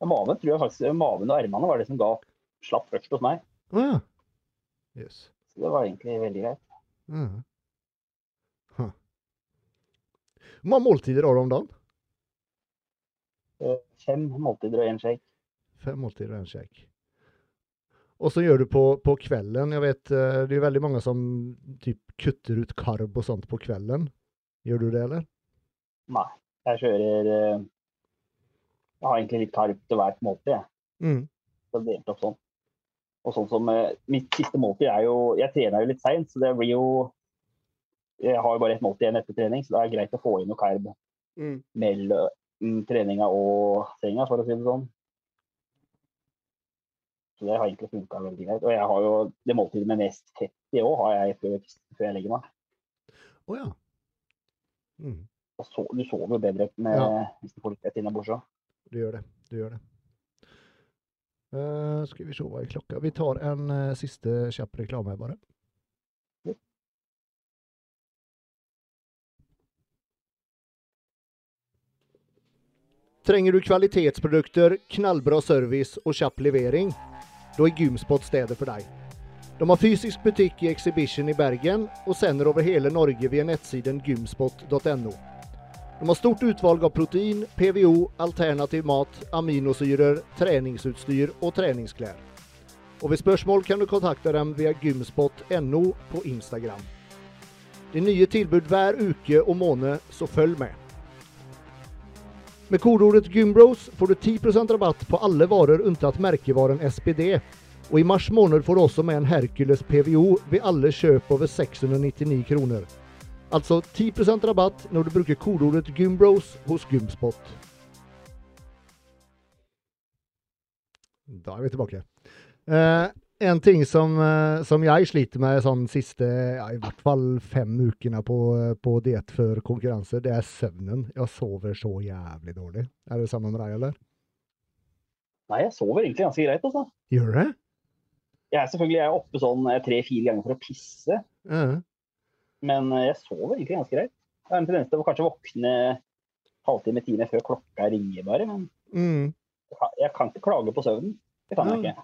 Ja, Maven tror jeg faktisk, maven og ermene var det som ga slapp først hos meg. Ja. Yes. Så det var egentlig veldig greit. Huh. Hvor mange måltider har du om dagen? Eh, Fem måltider og én shake. Fem måltider og en shake. Og så gjør du på, på kvelden. Jeg vet, eh, Det er veldig mange som typ kutter ut karb og sånt på kvelden. Gjør du det, eller? Nei. Jeg kjører eh, Jeg har egentlig litt karb til hvert måltid. jeg. Mm. Så det delt opp sånn. Og sånn som eh, Mitt siste måltid er jo Jeg trener jo litt seint, så det blir jo Jeg har jo bare ett måltid igjen etter trening, så det er greit å få inn noe karb Mm. mellom treninga og senga, for å si det sånn. Så det har egentlig funka veldig greit. Og jeg har jo det måltidet med mest fett i år har jeg før, før jeg legger meg. Å ja. Mm. så, du sover jo bedre med, Ja. hvis du får litt rett innabords òg. Du gjør det. Du gjør det. Uh, skal vi se hva er klokka Vi tar en uh, siste kjapp reklame bare. Ja. Trenger du kvalitetsprodukter, knallbra service og kjapp levering? Da er Gymspot stedet for deg. De har fysisk butikk i Exhibition i Bergen, og sender over hele Norge via nettsiden gymspot.no. De har stort utvalg av protein, PVO, alternativ mat, aminosyrer, treningsutstyr og treningsklær. Og ved spørsmål kan du kontakte dem via gymspot.no på Instagram. Det er nye tilbud hver uke og måned, så følg med. Med kodeordet GYMBROS får du 10% rabatt på alle varer unntatt merkevaren SPD. Og i mars måned får du også med en Hercules PVO ved alle kjøp over 699 kroner. Altså 10% rabatt når du bruker kodeordet GYMBROS hos Gymspot. Da er vi tilbake. Eh, en ting som, eh, som jeg sliter med sånn siste ja, i hvert fall fem ukene på, på diett før konkurranse, det er søvnen. Jeg sover så jævlig dårlig. Er det samme med deg, eller? Nei, jeg sover egentlig ganske greit, altså. Gjør det? Jeg er selvfølgelig jeg er oppe sånn tre-fire ganger for å pisse, Ja. men eh, jeg sover egentlig ganske greit. Jeg har en tendens til å kanskje våkne halvtime, time før klokka ringer bare, men Mm. jeg kan- jeg kan ikke klage på søvnen. Det kan jeg ikke.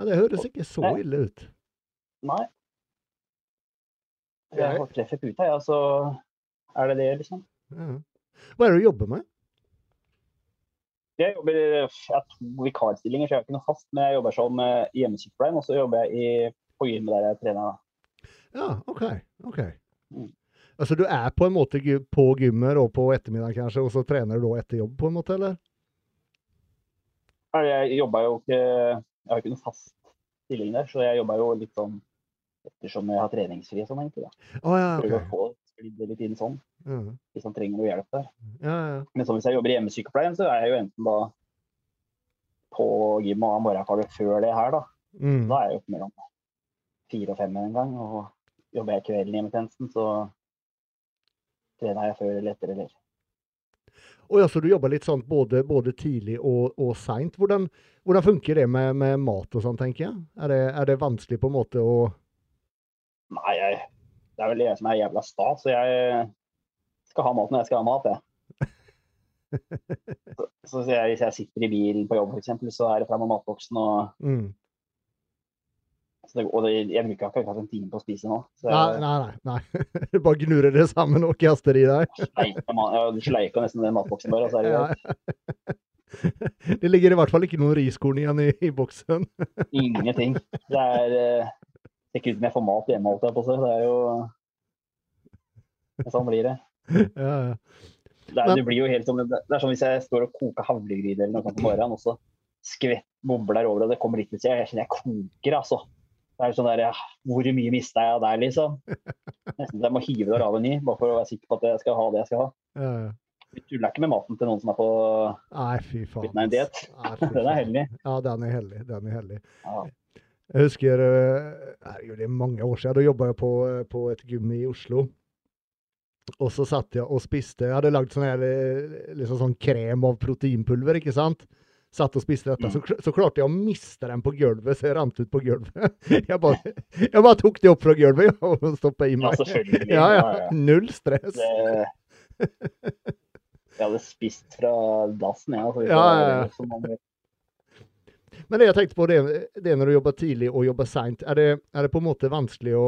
Ja, det høres ikke så ille ut. Nei. Jeg- har får treffe puta, ja, så er det det, liksom. Ja. Hva er det du jobber med? Jeg jobber jeg har to vikarstillinger, så jeg har ikke noe fast. Men jeg jobber som eh, hjemmesykepleier, og så jobber jeg i, på gym der jeg trener. da. Ja, OK. ok. Mm. Altså du er på en måte på gymmet og på ettermiddagen kanskje, og så trener du da etter jobb, på en måte, eller? Jeg jobber jo ikke Jeg har ikke noe fast stilling der, så jeg jobber jo litt sånn ettersom jeg har treningsfri og sånn, egentlig. da. Oh, ja, Prøver å få sklidd litt inn sånn, mm. hvis han trenger noe hjelp der. ja. ja. Men sånn hvis jeg jobber i hjemmesykepleien, så er jeg jo enten da på gym og har før det her, da. Mm. Da er jeg oppe mellom fire og fem en gang. Og jobber jeg kvelden i hjemmetjenesten, så trener jeg før eller etter, eller Og ja, så du jobber litt sånn både, både tidlig og, og seint. Hvordan, hvordan funker det med, med mat og sånn, tenker jeg? Er det, er det vanskelig på en måte å Nei, jeg, det er vel jeg som er jævla sta, så jeg skal ha mat når jeg skal ha mat, jeg. Så, så jeg, hvis jeg sitter i bilen på jobb, f.eks., så er det fram med matboksen. Og, mm. Så det, og det, jeg bruker ikke akkurat en time på å spise nå. Så Nei, nei, nei. nei. Bare gnurer det sammen og kaster i deg. Du sleiker nesten den matboksen bare. er det. Det ligger i hvert fall ikke noen riskorn igjen i, i boksen. Ingenting. Det er eh, ser ikke ut som jeg får mat hjemme, holdt jeg på å si. Det er jo Sånn blir det. Ja, ja. Det, er, det blir jo helt som det er som hvis jeg står og koker havregryn eller noe sånt på morgenen, og så skvett bobler over, og det kommer litt ut, jeg kjenner jeg koker, altså. Det er sånn der, Hvor mye mista jeg der, liksom? Nesten så jeg må hive det av en ny, bare for å være sikker på at jeg skal ha det jeg skal ha. ja, ja. Vi tuller ikke med maten til noen som er på Nei, fy faen. Nei, en faen. Den er heldig. Ja, den er heldig. Den er heldig. Ja. Jeg husker eh, det er mange år siden. Da jobba jeg på, eh, på et gym i Oslo. Og så satt jeg og spiste Jeg hadde lagd sånn eh, liksom sånn krem av proteinpulver, ikke sant? Satt og spiste dette. Så, så klarte jeg å miste den på gulvet, så jeg rant ut på gulvet. Jeg bare, jeg bare tok det opp fra gulvet og stoppa i meg. Ja, Ja, ja. ja. Null stress. Det, jeg hadde spist fra dassen, jeg. Altså, Ja, ja, ja. Men det jeg tenkte på, det, det er når du jobber tidlig og jobber seint. Er, det- er det på en måte vanskelig å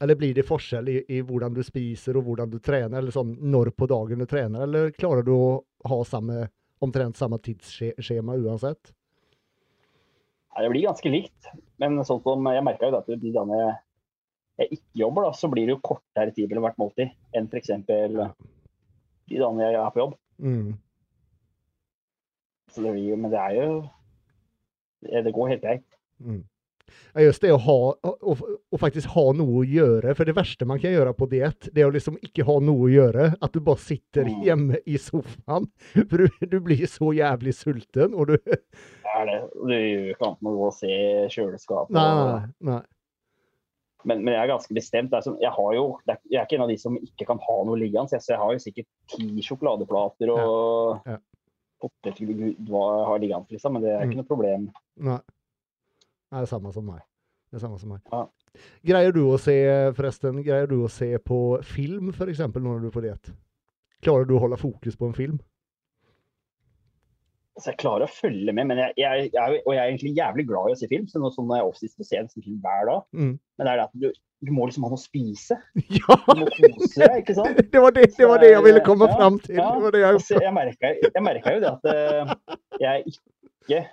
Eller blir det forskjell i, i hvordan du spiser og hvordan du trener, eller sånn når på dagen du trener, eller klarer du å ha samme, omtrent samme tidsskjema uansett? Ja, det blir ganske likt. Men sånn som jeg merka jo at de dagene jeg, ikke jobber, da, så blir det jo kortere tid mellom hvert måltid enn f.eks. de dagene jeg er på jobb. Mm. Så det blir, jo- men det er jo det det går helt greit. Mm. Ja, just det å ha, å, å faktisk ha noe å gjøre. For det verste man kan gjøre på diett, det er å liksom ikke ha noe å gjøre. At du bare sitter Mm. hjemme i sofaen. For du, du blir så jævlig sulten, og du Det er det. Du gjør ikke annet enn å gå og se kjøleskapet. Nei, nei. Men, men jeg er ganske bestemt. Jeg, har jo, jeg er ikke en av de som ikke kan ha noe liggende. Så jeg, har jo sikkert ti sjokoladeplater og Ja. Ja. potetgull har liggende, liksom. Men det er ikke noe problem. Nei. Det er samme som meg. Det er samme som meg. Ja. Greier du å se, forresten, greier du å se på film, eksempel, når du er på diett? Klarer du å holde fokus på en film? Altså, jeg klarer å følge med, men jeg, jeg, jeg, og jeg er egentlig jævlig glad i å se film. Så nå, når jeg er off-season, så ser jeg film hver dag. Mm. Men det er det at du, du må liksom ha noe å spise. Ja! Du må kose deg, ikke sant? Det var det, det var det jeg ville komme Ja, fram til. ja. Det det jeg altså, merka jo det at uh, jeg ikke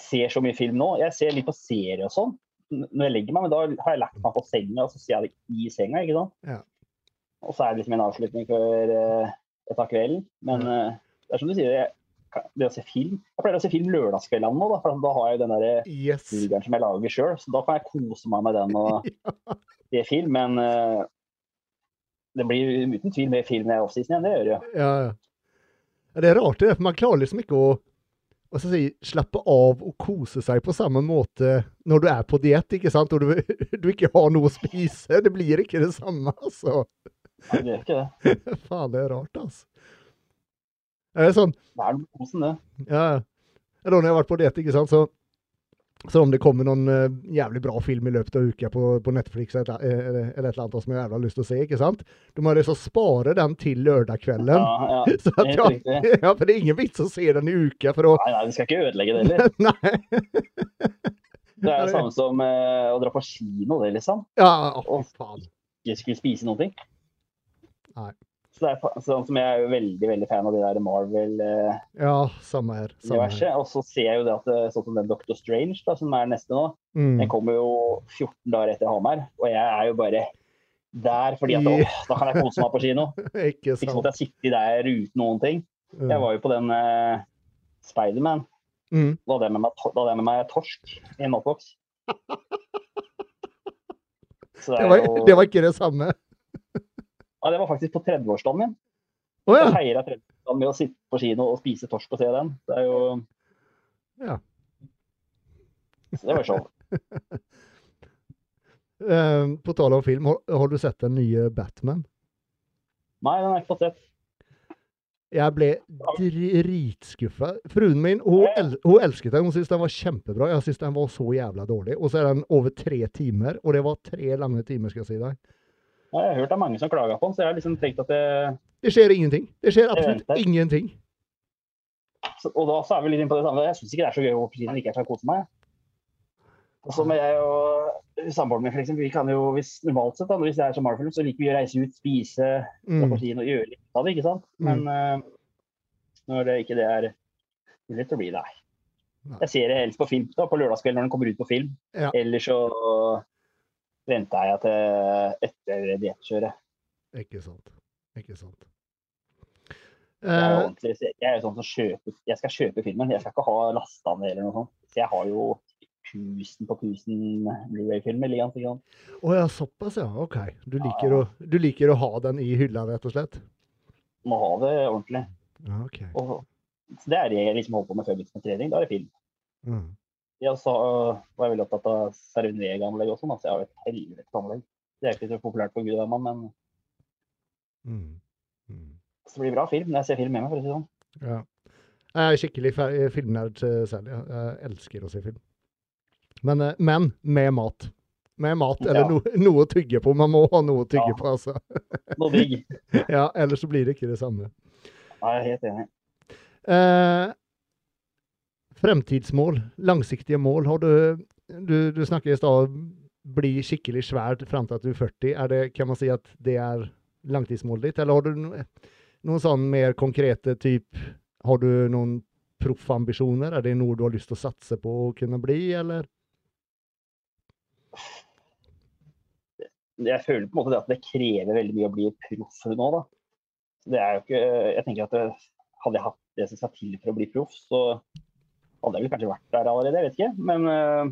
ser så mye film nå. Jeg ser litt på serie og sånn når jeg legger meg, men da har jeg lagt meg på senga, og så ser jeg det i senga. ikke sant? Ja. Og så er det liksom en avslutning før eh, jeg tar kvelden. Men uh, det er som du sier, jeg, det å se film Jeg pleier å se film lørdagskveldene nå, da, for da har jeg den der Yes. burgeren som jeg lager sjøl, så da kan jeg kose meg med den og se film. Men uh, det blir uten tvil mer film når jeg er offseason igjen, det gjør det jo. Ja, ja. Ja, Det er rart, det. For man klarer liksom ikke å hva skal jeg si, slappe av og kose seg på samme måte når du er på diett, ikke sant? Og du, du ikke har noe å spise. Det blir ikke det samme, altså. Nei, det er ikke det. Faen, det er rart, altså. Er Det sånn, Det er noe kosen, det. ja, ja. Da når jeg har vært på diett, ikke sant, så, så om det kommer noen uh, jævlig bra film i løpet av uka på, på Netflix eller, eller, eller et eller annet som jeg jævla har lyst til å se, ikke sant? Du må liksom spare den til lørdagskvelden. Ja, ja. Så at riktig. ja, for det er ingen vits å se den i uka for å Nei, nei, vi skal ikke ødelegge det heller. Nei. Det er det samme som uh, å dra på kino, det, liksom. Ja, å, faen. Ikke skulle spise noe. Nei. Så er sånn som jeg er jo veldig veldig fan av de der Marvel-universet. Ja, samme her. Samme her. Og så ser jeg jo det at sånn som den Doctor Strange, da, som er neste nå, Mm. den kommer jo 14 dager etter Hamar. Og jeg er jo bare der fordi at åh, da kan jeg kose meg på kino. Ikke Ikke sånn sant. at jeg sitter der uten noen ting. Jeg var jo på den eh, Spiderman. Mm. Da hadde jeg med meg, da hadde jeg med meg torsk i en matboks. Det, Det var, det var ikke det samme. Ja, det var faktisk på 30-årsdagen min. Jeg ja. feira 30-årsdagen med å sitte på kino og spise torsk og se den. Det er jo Ja. Så det var show. Eh, på tale om film, har, har du sett den nye Batman? Nei, den har jeg ikke fått sett. Jeg ble dritskuffa. Fruen min hun, el hun elsket den. Hun syntes den var kjempebra. Jeg syntes den var så jævla dårlig. Og så er den over tre timer, og det var tre lange timer, skal jeg si deg. Jeg har hørt det er mange som klager på den, så jeg har liksom tenkt at det Det skjer ingenting. Det skjer absolutt det ingenting. så, Og da så er vi litt inne på det samme. Jeg syns ikke det er så gøy å på kino når jeg ikke skal kose meg. Og så med jeg og samboeren min, for eksempel, vi kan jo, hvis normalt sett, da, hvis det er som Marvel-film, så liker vi å reise ut, spise, dra på Mm. kino og gjøre litt av det, ikke sant? Men eh, når det ikke det er mulig, så blir det. Nei. Jeg ser det helst på film da, på lørdagskvelden når den kommer ut på film. Ja. Eller så venter jeg til etter diettkjøret. Ikke sant. Ikke sant. Jeg er, Eh, jeg er jo sånn som kjøper Jeg skal kjøpe filmen, jeg skal ikke ha lasta ned eller noe sånt. Så jeg har jo tusen på tusen Blu-ray-filmer liggende. Å ja, såpass, ja. OK. Du liker, å, du liker å ha den i hylla, rett og slett? Må ha det ordentlig. Okay. Og, så det er det jeg liksom holder på med før business-trening. Da er det film. Mm. Ja, så øh, var jeg veldig opptatt av Cervin-anlegg også, sånn, altså jeg har et helvetes anlegg. Det er ikke så populært på Gud, men Mm. Mm. så blir det bra film når jeg ser film med meg, for å si det sånn. Ja. Jeg er skikkelig filmnerd eh, selv. Jeg, jeg elsker å se film. Men, eh, men med mat. Med mat, eller Ja. no, noe å tygge på. Man må ha noe å tygge Ja. på, altså. Noe digg. Ja, ellers så blir det ikke det samme. Nei, jeg er helt enig. Eh, fremtidsmål, langsiktige mål. Har du Du, du snakker i stad bli skikkelig svær fram til at du er 40. Er det, kan man si at det er langtidsmålet ditt, eller har du no, noen sånn mer konkrete typ Har du noen proffambisjoner? Er det noe du har lyst til å satse på å kunne bli, eller? Jeg føler på en måte det at det krever veldig mye å bli proff nå, da. Det er jo ikke Jeg tenker at det, hadde jeg hatt det som skal til for å bli proff, så hadde jeg vel kanskje vært der allerede, jeg vet ikke. Men uh,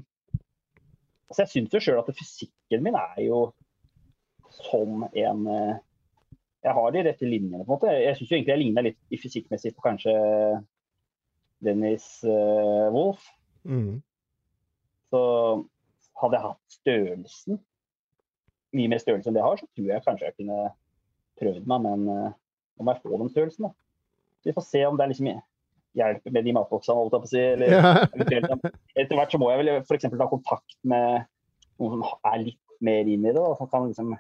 altså jeg syns jo sjøl at fysikken min er jo som en uh, Jeg har de rette linjene, på en måte. Jeg syns egentlig jeg ligner litt i fysikkmessig på kanskje Dennis uh, Wolff. Mm. Så hadde jeg hatt størrelsen mye mer størrelse enn det jeg har, så tror jeg kanskje jeg kunne prøvd meg, men nå må jeg få den størrelsen, da. Vi får se om det er liksom hjelper med de matboksene, holdt jeg på å si. Eller Ja. etter hvert så må jeg vel f.eks. ta kontakt med noen som er litt mer inn i det, da, som kan liksom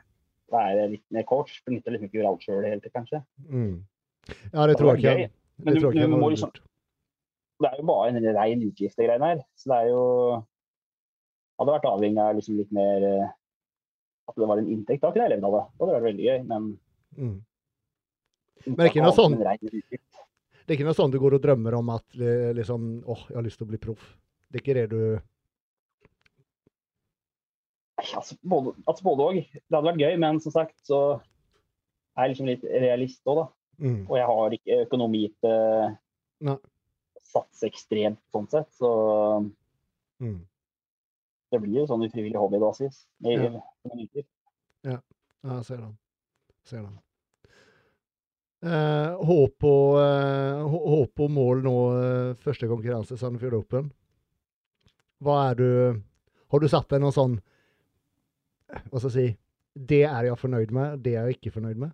være litt mer coach. For nytter liksom ikke å gjøre alt sjøl helt, kanskje. Mm. Ja, det tror jeg ikke. Men du, du må liksom, det er jo bare en rein utgift, det greiene her. Så det er jo Hadde vært avhengig av liksom litt mer eh, At det var en inntekt, da kunne jeg levd av det. Da hadde vært veldig gøy, men Mm. Men det er ikke noe sånn-. Det er ikke noe sånn du går og drømmer om at eh, liksom, åh, jeg har lyst til å bli proff. Det er ikke det du Nei, Altså både, altså både og. Det hadde vært gøy, men som sagt så er jeg liksom litt realist òg, da. mm. Og jeg har ikke økonomi til Nei. å satse ekstremt sånn sett. Så Mm. det blir jo sånn ufrivillig hobbybasis. i Ja. Ja, jeg ser den. Ser den. Eh, håp, og, eh, håp og mål nå, eh, første konkurranse, Sandefjord Open. Hva er du Har du satt deg noe sånn Hva skal jeg si Det er jeg fornøyd med, det er jeg ikke fornøyd med?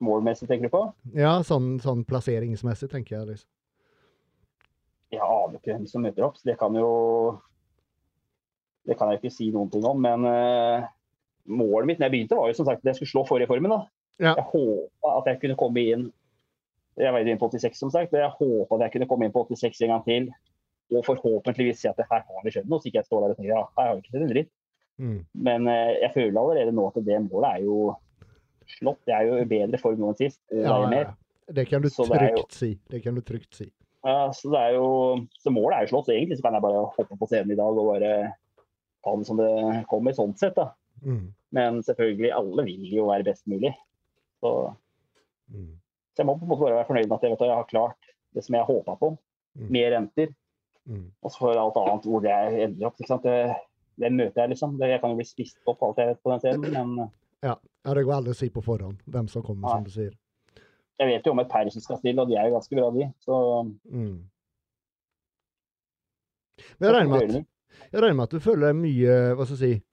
Målmessig, tenker du på? Ja, sånn, sånn plasseringsmessig, tenker jeg. liksom. Jeg aner ikke hvem som møter opp, så det kan jo Det kan jeg ikke si noen ting om. Men eh, målet mitt når jeg begynte, var jo som sagt at jeg skulle slå forrige formen. da. Ja. Jeg håpa at jeg kunne komme inn Jeg var inn på 86, som sagt. Jeg håpa at jeg kunne komme inn på 86 en gang til. Og forhåpentligvis si at her har vi skjedd noe, så ikke jeg står der og tenker ja, her har vi ikke sett en dritt. Mm. Men eh, jeg føler allerede nå at det målet er jo slått. Det er jo bedre form nå enn sist. og Ja, ja, Det kan du trygt si. Det kan du trygt si. Ja, så, det er jo, så målet er jo slått. Så egentlig så kan jeg bare hoppe på scenen i dag og bare ta det som det kommer, sånn sett. da. Mm. Men selvfølgelig, alle vil jo være best mulig. Så, Mm. så jeg må på en måte bare være fornøyd med at jeg, vet, jeg har klart det som jeg håpa på. Mm. Med renter. Mm. Og så for alt annet hvor det ender opp. ikke sant? Det, det møter jeg, liksom. Det, jeg kan jo bli spist opp alt jeg vet på den scenen, men Ja, det går aldri å si på forhånd hvem som kommer, ja. som du sier. jeg vet jo om et par som skal stille, og de er jo ganske bra, de. Så Mm. Men jeg regner, med at, jeg regner med at du føler deg mye hva skal jeg si,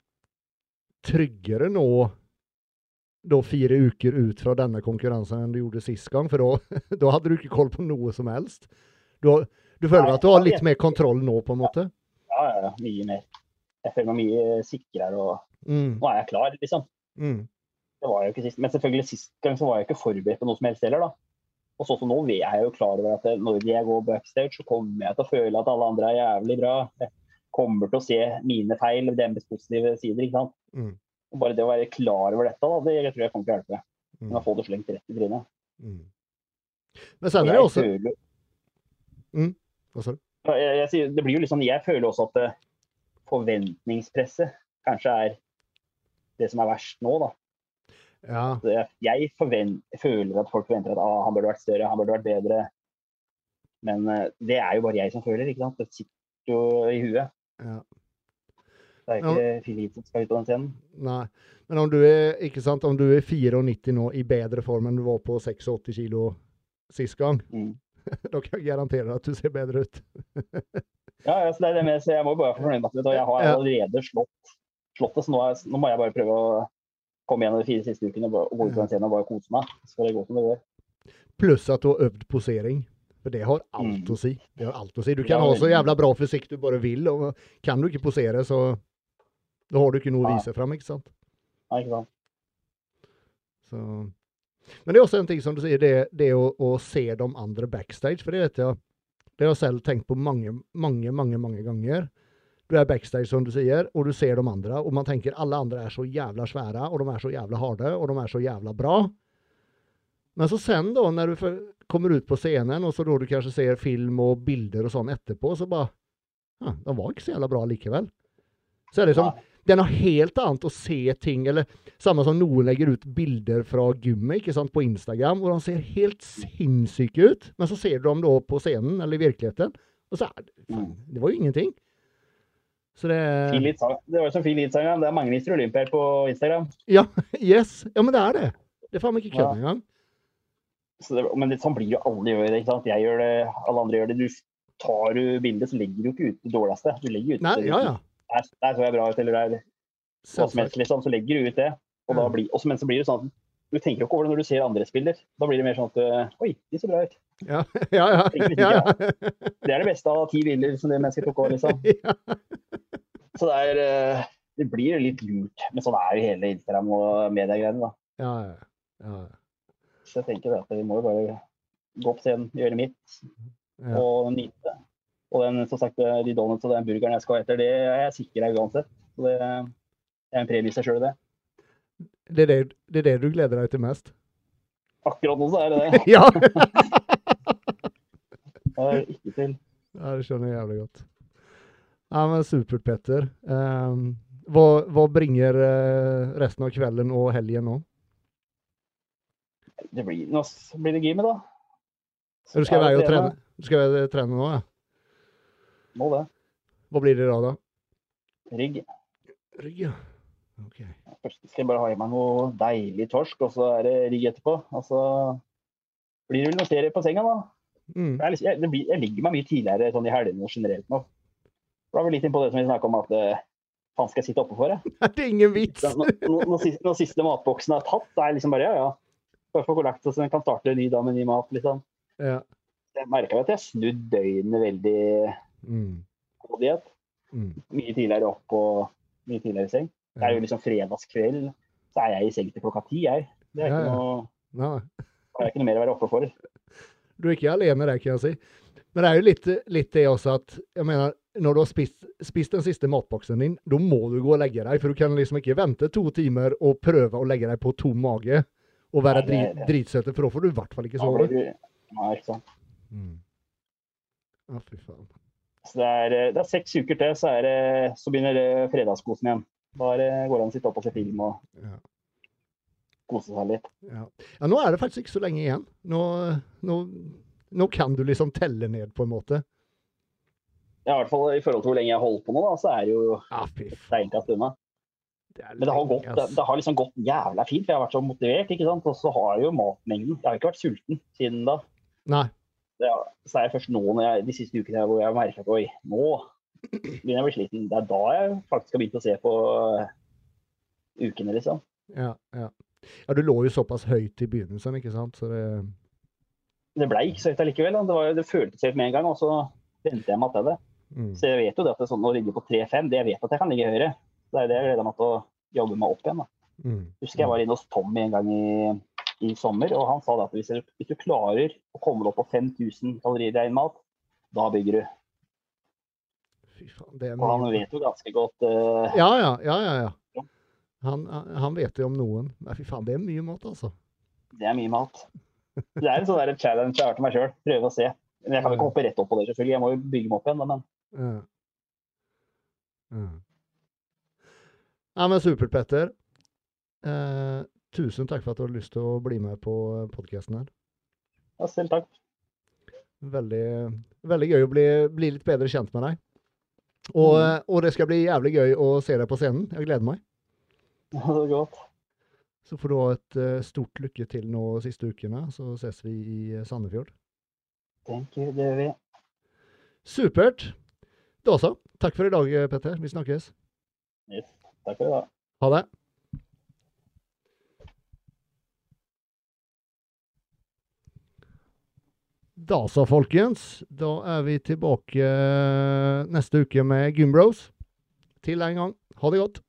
tryggere nå da fire uker ut fra denne konkurransen enn du gjorde sist gang, for da, hadde du ikke koll på noe som helst. Du, du føler Nei, at du har litt mer kontroll nå, på en måte? ja, ja, ja, mye mer. Jeg føler meg mye sikrere, og Mm. nå er jeg klar, liksom. Mm. Det var jeg jo ikke sist. Men selvfølgelig sist gang så var jeg ikke forberedt på noe som helst heller, da. Og sånn som nå er jeg jo klar over at når jeg går backstage, så kommer jeg til å føle at alle andre er jævlig bra. Jeg kommer til å se mine feil, deres positive sider. ikke sant? Mm. Og bare det å være klar over dette, da, det jeg tror jeg kommer til å hjelpe. Mm. Men å få det slengt rett i trynet. Mm. Men senere også føler- Hva sa du? Jeg, jeg, det blir jo litt sånn, jeg føler også at eh, forventningspresset kanskje er det som er verst nå. da. Ja. Jeg, jeg forvent, føler at folk forventer at ah, han burde vært større, han burde vært bedre. Men uh, det er jo bare jeg som føler, ikke sant. Det sitter jo i huet. ja. Det er ikke Filip som skal ut på den scenen. Nei. Men om du er ikke sant, om du er 94 nå i bedre form enn du var på 86 kilo sist gang, Mm. da kan jeg garantere at du ser bedre ut. Ja, ja, så det er det med, så jeg må bare være fornøyd med vet jeg har allerede slått, slått det, så nå, er, nå må jeg bare prøve å komme igjen de fire siste ukene og bare- og gå ut på den scenen og bare kose meg. Så får det gå som det går. Pluss at du har øvd posering. For det har alt Mm. å si. Det har alt å si. Du kan Ja, ha så jævla bra fysikk du bare vil, og kan du ikke posere, så da har du ikke noe å vise fram, ikke sant? Ja, ikke sant? Så. Men det er også en ting som du sier, det, det å, å se de andre backstage, for det vet jeg Det har jeg selv tenkt på mange, mange, mange, mange ganger. Du er backstage, som du sier, og du ser de andre, og man tenker alle andre er så jævla svære, og de er så jævla harde, og de er så jævla bra. Men så sen da, når du kommer ut på scenen, og så da du kanskje ser film og bilder og sånn etterpå, så bare ja, De var ikke så jævla bra likevel. Så er det som Nei. Det er noe helt annet å se ting, eller samme som noen legger ut bilder fra gymmet ikke sant, på Instagram, hvor de ser helt sinnssyke ut, men så ser du dem da på scenen, eller i virkeligheten, og så er det faen, det var jo ingenting. Så det. Det var jo som fin ja. Det er mange Mr. Olympier på Instagram. Ja, yes. Ja, men det er det. Det er faen meg ikke kødd engang. Så det, men det, sånn blir jo alle gjør det. ikke sant? Jeg gjør det, alle andre gjør det. Du tar du bildet, så legger du ikke ut det dårligste. Du legger ut Nei, det ja, ja. Der, der så jeg bra ut, eller der hva som helst, liksom, så legger du ut det. Og da blir, også, men så blir det sånn at du tenker jo ikke over det når du ser andre spiller. Da blir det mer sånn at øh, Oi, de ser bra ut. Ja, ja. ja, ja, ja. Det er det beste av ti bilder som det mennesket tok over, liksom. Så det er øh, Det blir litt lurt. Men sånn er jo hele Instagram og mediegreiene, da. ja, ja. ja. Så jeg tenker det at vi må jo bare gå opp scenen, gjøre mitt og nyte. Og den, som sagt, de donuts og den burgeren jeg skal etter, det er jeg sikker er uansett. Så det er en premie i seg sjøl, det. Det, er det, det er det du gleder deg til mest? Akkurat nå så er det det. Ja! Det er ikke til. ja, det skjønner jeg jævlig godt. Ja, men supert, Petter. Um, hva, hva bringer eh, resten av kvelden og helgen nå? Det blir, nå blir det gamet, da. Så Du skal det være og trene, du skal være og trene nå, ja? Må det. Hva blir det da, da? Rygg. Rygg, ja. Ok. Først skal jeg bare ha i meg noe deilig torsk, og så er det rygg etterpå. Og så blir det vel noe serie på senga, da. Mm. Jeg, jeg, det blir, jeg ligger meg mye tidligere sånn i helgene generelt nå. Da er vi litt inn på det som vi snakka om, at eh, faen skal jeg sitte oppe for? Jeg? Det er ingen vits! Når, når, siste, når siste matboksen er tatt, da er jeg liksom bare ja, ja. Bare få kollekt, så jeg kan starte en ny dag med ny mat, liksom. Ja. Jeg merka at jeg snudd døgnet veldig Mm. diett. Mm. Mye tidligere opp og mye tidligere i seng. Det er jo liksom fredagskveld, så er jeg i seng til klokka ti, jeg. Det er Ja, ikke ja. noe, Nei. det er ikke noe mer å være oppe for. Du er ikke alene der, kan jeg si. Men det er jo litt, litt det også at jeg mener, når du har spist, spist den siste matboksen din, da må du gå og legge deg. For du kan liksom ikke vente to timer og prøve å legge deg på tom mage og være Nei, det dri, det. dritsøte, for da får du i hvert fall ikke sove. Ja, ikke sant. Mm. Ja, fy faen. Så det er, eh, det er seks uker til, så, det, så begynner det fredagskosen igjen. Da går det an å sitte opp og se film og Ja. kose seg litt. Ja. ja, nå er det faktisk ikke så lenge igjen. Nå, nå, nå kan du liksom telle ned, på en måte. Ja, I hvert fall i forhold til hvor lenge jeg holder på nå, da, så er det jo da. Det er Men det har, gått, det, det har liksom gått jævla fint, for jeg har vært så motivert. ikke sant? Og så har jeg jo matmengden Jeg har ikke vært sulten siden da. Nei. Det er, så er jeg først nå, når jeg, de siste ukene, hvor jeg merker at oi, nå begynner jeg å bli sliten. Det er da jeg faktisk har begynt å se på øh, ukene, liksom. Ja, ja. ja, du lå jo såpass høyt i begynnelsen, ikke sant? Så det Det ble ikke så høyt allikevel. Det, var, det føltes høyt med en gang, og så venter jeg meg til det. mm. Så jeg vet jo det at det er sånn å ligge på 3-5, det jeg vet at jeg kan ligge høyere. Det er det jeg gleder meg til å jobbe meg opp igjen. da. Mm. Husker jeg var inne hos Tommy en gang i, i sommer, og han sa at hvis du, hvis du klarer å komme deg opp på 5000 kalorier i mat, da bygger du. Fy faen, det Og han vet jo ganske godt uh, Ja, ja, ja, ja, ja. Han, han vet jo om noen. Nei, fy faen, det er mye mat, altså. Det er mye mat. Det er en sånn der challenge jeg har til meg sjøl. Prøve å se. Men jeg kan ikke hoppe rett opp på det, selvfølgelig. Jeg må jo bygge meg opp igjen. Men Ja. Ja. ja, men supert, Petter. Eh, tusen takk for at du har lyst til å bli med på podkasten her. ja, selv takk. Veldig, veldig gøy å bli, bli litt bedre kjent med deg. Og, Mm. og det skal bli jævlig gøy å se deg på scenen. Jeg gleder meg. Det er godt. Så får du ha et eh, stort lykke til nå siste ukene, så ses vi i eh, Sandefjord. Thank you, det gjør vi. Supert. Da så. Takk for i dag, eh, Petter. Vi snakkes. Yes. Takk for i dag. Ha det. Da så, folkens. Da er vi tilbake eh, neste uke med Gymbros. Til en gang. Ha det godt.